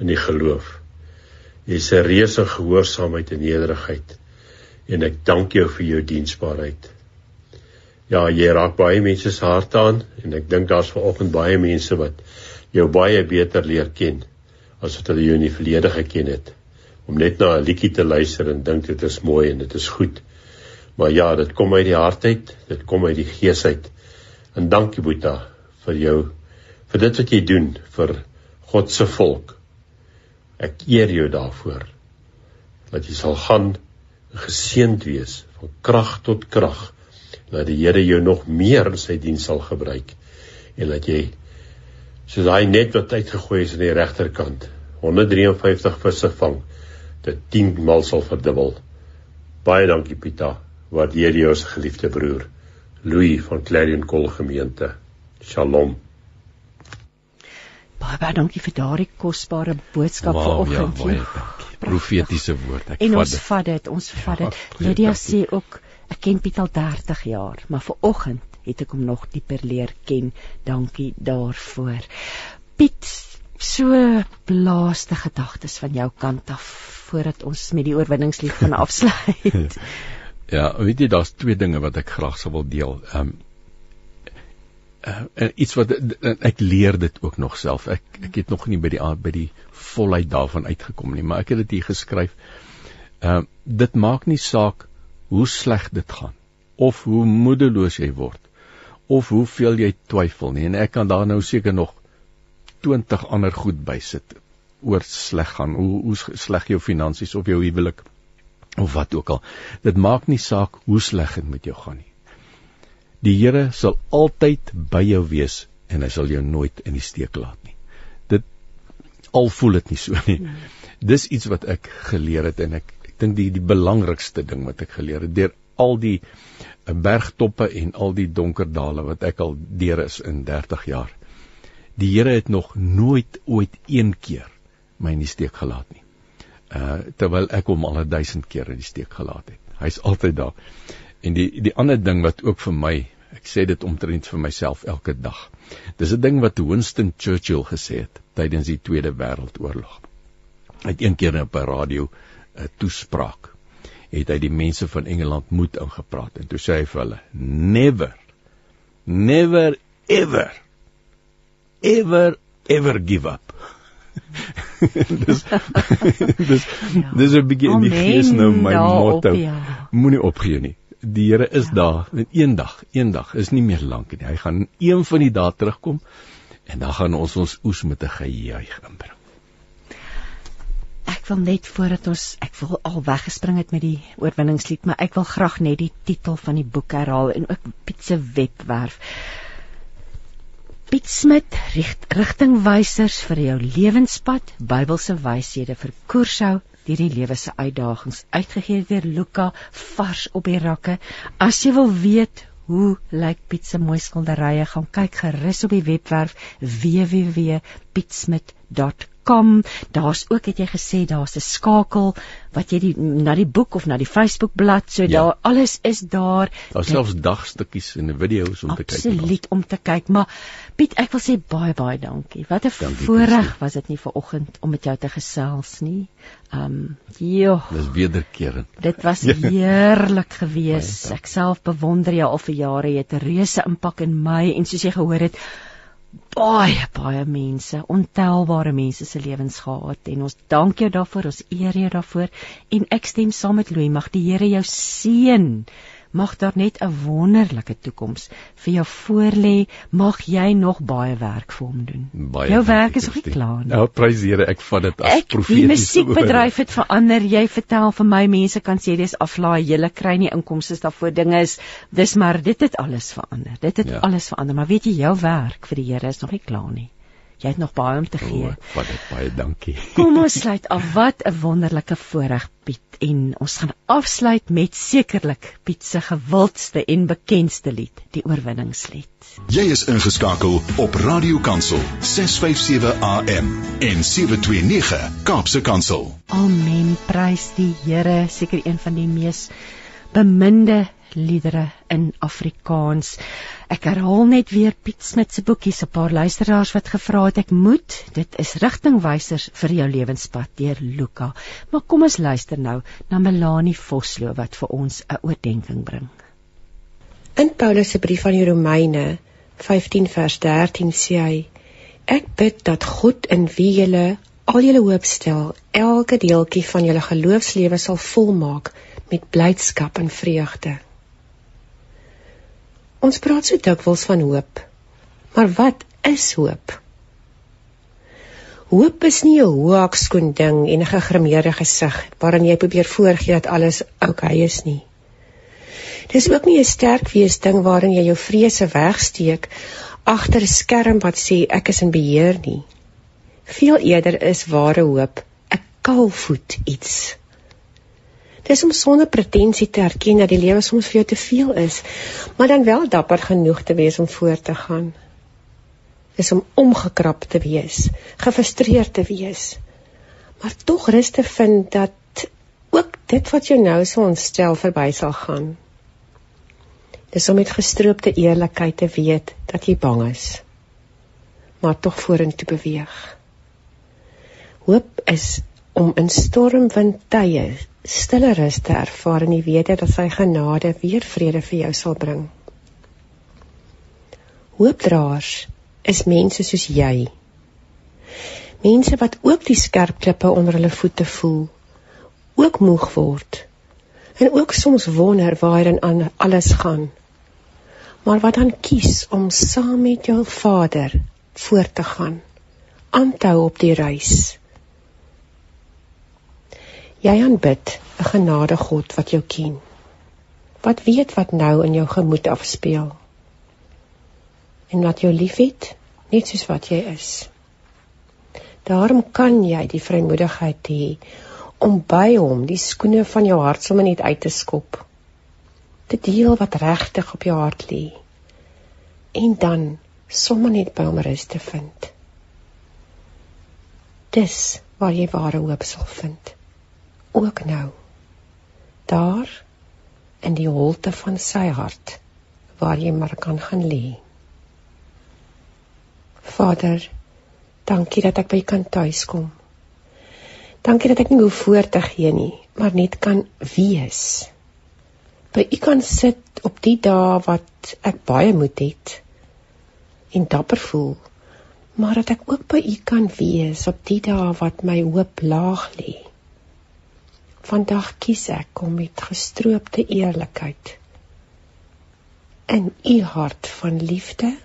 Speaker 6: in die geloof. Jy's 'n reus in gehoorsaamheid en nederigheid. En ek dank jou vir jou diensbaarheid. Ja, jy raak baie mense se harte aan en ek dink daar's vanoggend baie mense wat jou baie beter leer ken as wat hulle jou in die verlede geken het. Om net na 'n liedjie te luister en dink dit is mooi en dit is goed. Maar ja, dit kom uit die hart uit, dit kom uit die gees uit. En dankie Boeta vir jou vir dit wat jy doen vir God se volk. Ek eer jou daarvoor. Dat jy sal gaan geseënd wees van krag tot krag. Dat die Here jou nog meer in sy diens sal gebruik en dat jy soos daai net wat uitgegooi is aan die regterkant 153 visse vang dit 10 maal sal verdubbel. Baie dankie Pieter waardeer jy ons geliefde broer Louis van Clarion Kol gemeente. Shalom.
Speaker 2: Baie baie dankie vir daardie kosbare boodskap wow, vanoggend. Ja, baie dankie.
Speaker 3: Profetiese woord.
Speaker 2: Ek en ons vat dit, ons vat dit. Ja, Lydia sê ook ek ken Piet al 30 jaar, maar vanoggend het ek hom nog dieper leer ken. Dankie daarvoor. Piet, so blaaste gedagtes van jou kant af voordat ons met die oorwinningslied gaan afsluit.
Speaker 3: Ja, weet jy daar's twee dinge wat ek graag sou wil deel. Ehm um, uh, iets wat uh, ek leer dit ook nog self. Ek ek het nog nie by die by die volheid daarvan uitgekom nie, maar ek het dit hier geskryf. Ehm uh, dit maak nie saak hoe sleg dit gaan of hoe moedeloos jy word of hoeveel jy twyfel nie en ek kan daar nou seker nog 20 ander goed bysit oor sleg gaan hoe hoe sleg jou finansies of jou huwelik of wat ook al. Dit maak nie saak hoe sleg dit met jou gaan nie. Die Here sal altyd by jou wees en hy sal jou nooit in die steek laat nie. Dit al voel dit nie so nie. Dis iets wat ek geleer het en ek ek dink die die belangrikste ding wat ek geleer het deur al die eh, bergtoppe en al die donker dale wat ek al deur is in 30 jaar. Die Here het nog nooit ooit een keer my in die steek gelaat nie uh terwyl ek hom al 1000 keer in die steek gelaat het. Hy's altyd daar. En die die ander ding wat ook vir my, ek sê dit omtrent vir myself elke dag. Dis 'n ding wat Winston Churchill gesê het tydens die Tweede Wêreldoorlog. Hy het een keer op 'n radio 'n toespraak het hy die mense van Engeland moed ingepraat en toe sê hy vir hulle: "Never never ever ever ever give up." dis dis ja. dis 'n bietjie in die gees nou my motto. Ja. Moenie opgee nie. Die Here is ja. daar en eendag, eendag is nie meer lank nie. Hy gaan een van die dae terugkom en dan gaan ons ons oes met 'n gejuig inbring.
Speaker 2: Ek wil net voordat ons ek wil al weggespring het met die oorwinningslied, maar ek wil graag net die titel van die boek herhaal en ook Piet se webwerf Piet Smit, rigtingwysers vir jou lewenspad, Bybelse wyshede vir koershou deur die lewe se uitdagings uitgegee deur Luka vars op die rakke. As jy wil weet hoe lyk Piet se mooi skilderye, gaan kyk gerus op die webwerf www.pietsmit.com kom. Daar's ook het jy gesê daar's 'n skakel wat jy die na die boek of na die Facebook bladsy, so ja. daar alles is daar.
Speaker 3: Daar's selfs dagstukkies en video's om
Speaker 2: Absoluut,
Speaker 3: te kyk.
Speaker 2: Absoluut om te kyk, maar Piet, ek wil sê baie baie dankie. Wat 'n voorreg was dit nie vir oggend om met jou te gesels nie. Um joh.
Speaker 3: Dis wederkerend.
Speaker 2: Dit was heerlik geweest. Ek self bewonder jou al vir jare. Jy het 'n reuse impak in my en soos jy gehoor het, baie baie mense, ontelbare mense se lewens gehad en ons dank jou daarvoor, ons eer jou daarvoor en ek stem saam met Louis, mag die Here jou seën mag daar net 'n wonderlike toekoms vir jou voorlê. Mag jy nog baie werk vir hom doen.
Speaker 3: Baie
Speaker 2: jou werk is nog nie klaar nie.
Speaker 3: Nou prys Here, ek vat dit as profeties.
Speaker 2: Die musiekbedryf het verander. Jy vertel vir my mense kan sê dis aflaai, jy kry nie inkomste daarvoor. Dinge is dis maar dit het alles verander. Dit het ja. alles verander, maar weet jy jou werk vir die Here is nog nie klaar nie. Jy het nog baie om te gee.
Speaker 3: O, wat dit baie dankie.
Speaker 2: Kom ons sluit af. Wat 'n wonderlike voorreg Piet en ons gaan afsluit met sekerlik Piet se gewildste en bekendste lied, die oorwinningslied.
Speaker 1: Jy is ingeskakel op Radio Kansel 657 AM en 729 Kaapse Kansel.
Speaker 2: Amen. Prys die Here, seker een van die mees beminde liedere in Afrikaans. Ek herhaal net weer Piet Smit se boekies, 'n paar luisteraars wat gevra het ek moet. Dit is rigtingwysers vir jou lewenspad deur Luka. Maar kom ons luister nou na Melanie Vosloo wat vir ons 'n oordeenking bring.
Speaker 7: In Paulus se brief aan die Romeine 15 vers 13 sê hy: Ek bid dat God in wie julle al julle hoop stel, elke deeltjie van julle geloofslewe sal volmaak met blydskap en vreugde. Ons praat so dikwels van hoop. Maar wat is hoop? Hoop is nie 'n hoekskoen ding en 'n gegrimeerde gesig waarin jy probeer voorgee dat alles oukei okay is nie. Dis ook nie 'n sterk wees ding waarin jy jou vrese wegsteek agter 'n skerm wat sê ek is in beheer nie. Veel eerder is ware hoop 'n kalfvoet iets. Dis om sonder pretensie te erken dat die lewe soms vir jou te veel is, maar dan wel dapper genoeg te wees om voort te gaan. Dis om omgekrap te wees, gefrustreerd te wees, maar tog rus te vind dat ook dit wat jou nou so ontstel verby sal gaan. Dis om met gestroopte eerlikheid te weet dat jy bang is, maar tog vorentoe beweeg. Hoop is om in stormwindtye stille rus te ervaar en die wete dat sy genade weer vrede vir jou sal bring. Hoopdraers is mense soos jy. Mense wat ook die skerp klippe onder hulle voete voel, ook moeg word en ook soms wonder waar en alles gaan. Maar wat dan kies om saam met jou Vader voort te gaan, aan te hou op die reis. Jy aanbid 'n genade God wat jou ken. Wat weet wat nou in jou gemoed afspeel. En wat jou liefhet, net soos wat jy is. Daarom kan jy die vrymoedigheid hê om by hom die skoene van jou hart sommer net uit te skop. Te deel wat regtig op jou hart lê. En dan sommer net by hom rus te vind. Dis waar jy ware hoop sal vind ook nou daar in die holte van sy hart waar jy maar kan gaan lê. Vader, dankie dat ek by kan tuis kom. Dankie dat ek nie hoef voor te gee nie, maar net kan wees. By u kan sit op die dae wat ek baie moed het en dapper voel, maar dat ek ook by u kan wees op die dae wat my hoop laag lê. Vandag kies ek om met gestroopte eerlikheid in u hart van liefde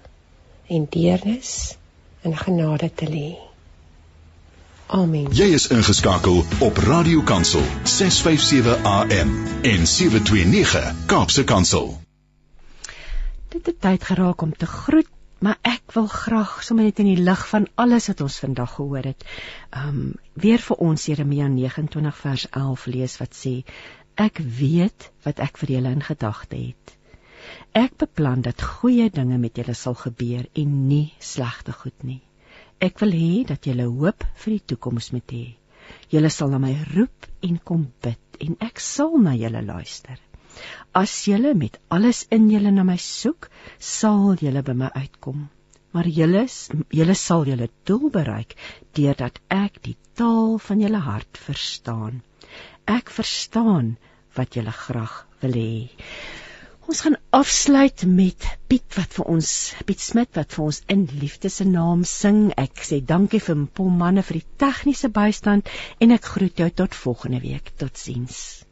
Speaker 7: en deernis en genade te lê. Amen.
Speaker 1: Jy is ingeskakel op Radio Kansel 657 AM en 729 Kaapse Kansel.
Speaker 2: Dit het tyd geraak om te groet maar ek wil graag sommer net in die lig van alles wat ons vandag gehoor het, um weer vir ons Jeremia 29 vers 11 lees wat sê: Ek weet wat ek vir julle in gedagte het. Ek beplan dat goeie dinge met julle sal gebeur en nie slegte goed nie. Ek wil hê dat julle hoop vir die toekoms moet hê. Julle sal na my roep en kom bid en ek sal na julle luister. As julle met alles in julle na my soek, sal julle by my uitkom. Maar julle julle sal julle doel bereik deurdat ek die taal van julle hart verstaan. Ek verstaan wat julle graag wil hê. Ons gaan afsluit met Piet wat vir ons Piet Smit wat vir ons in liefde se naam sing. Ek sê dankie vir Pom manne vir die tegniese bystand en ek groet jou tot volgende week. Totsiens.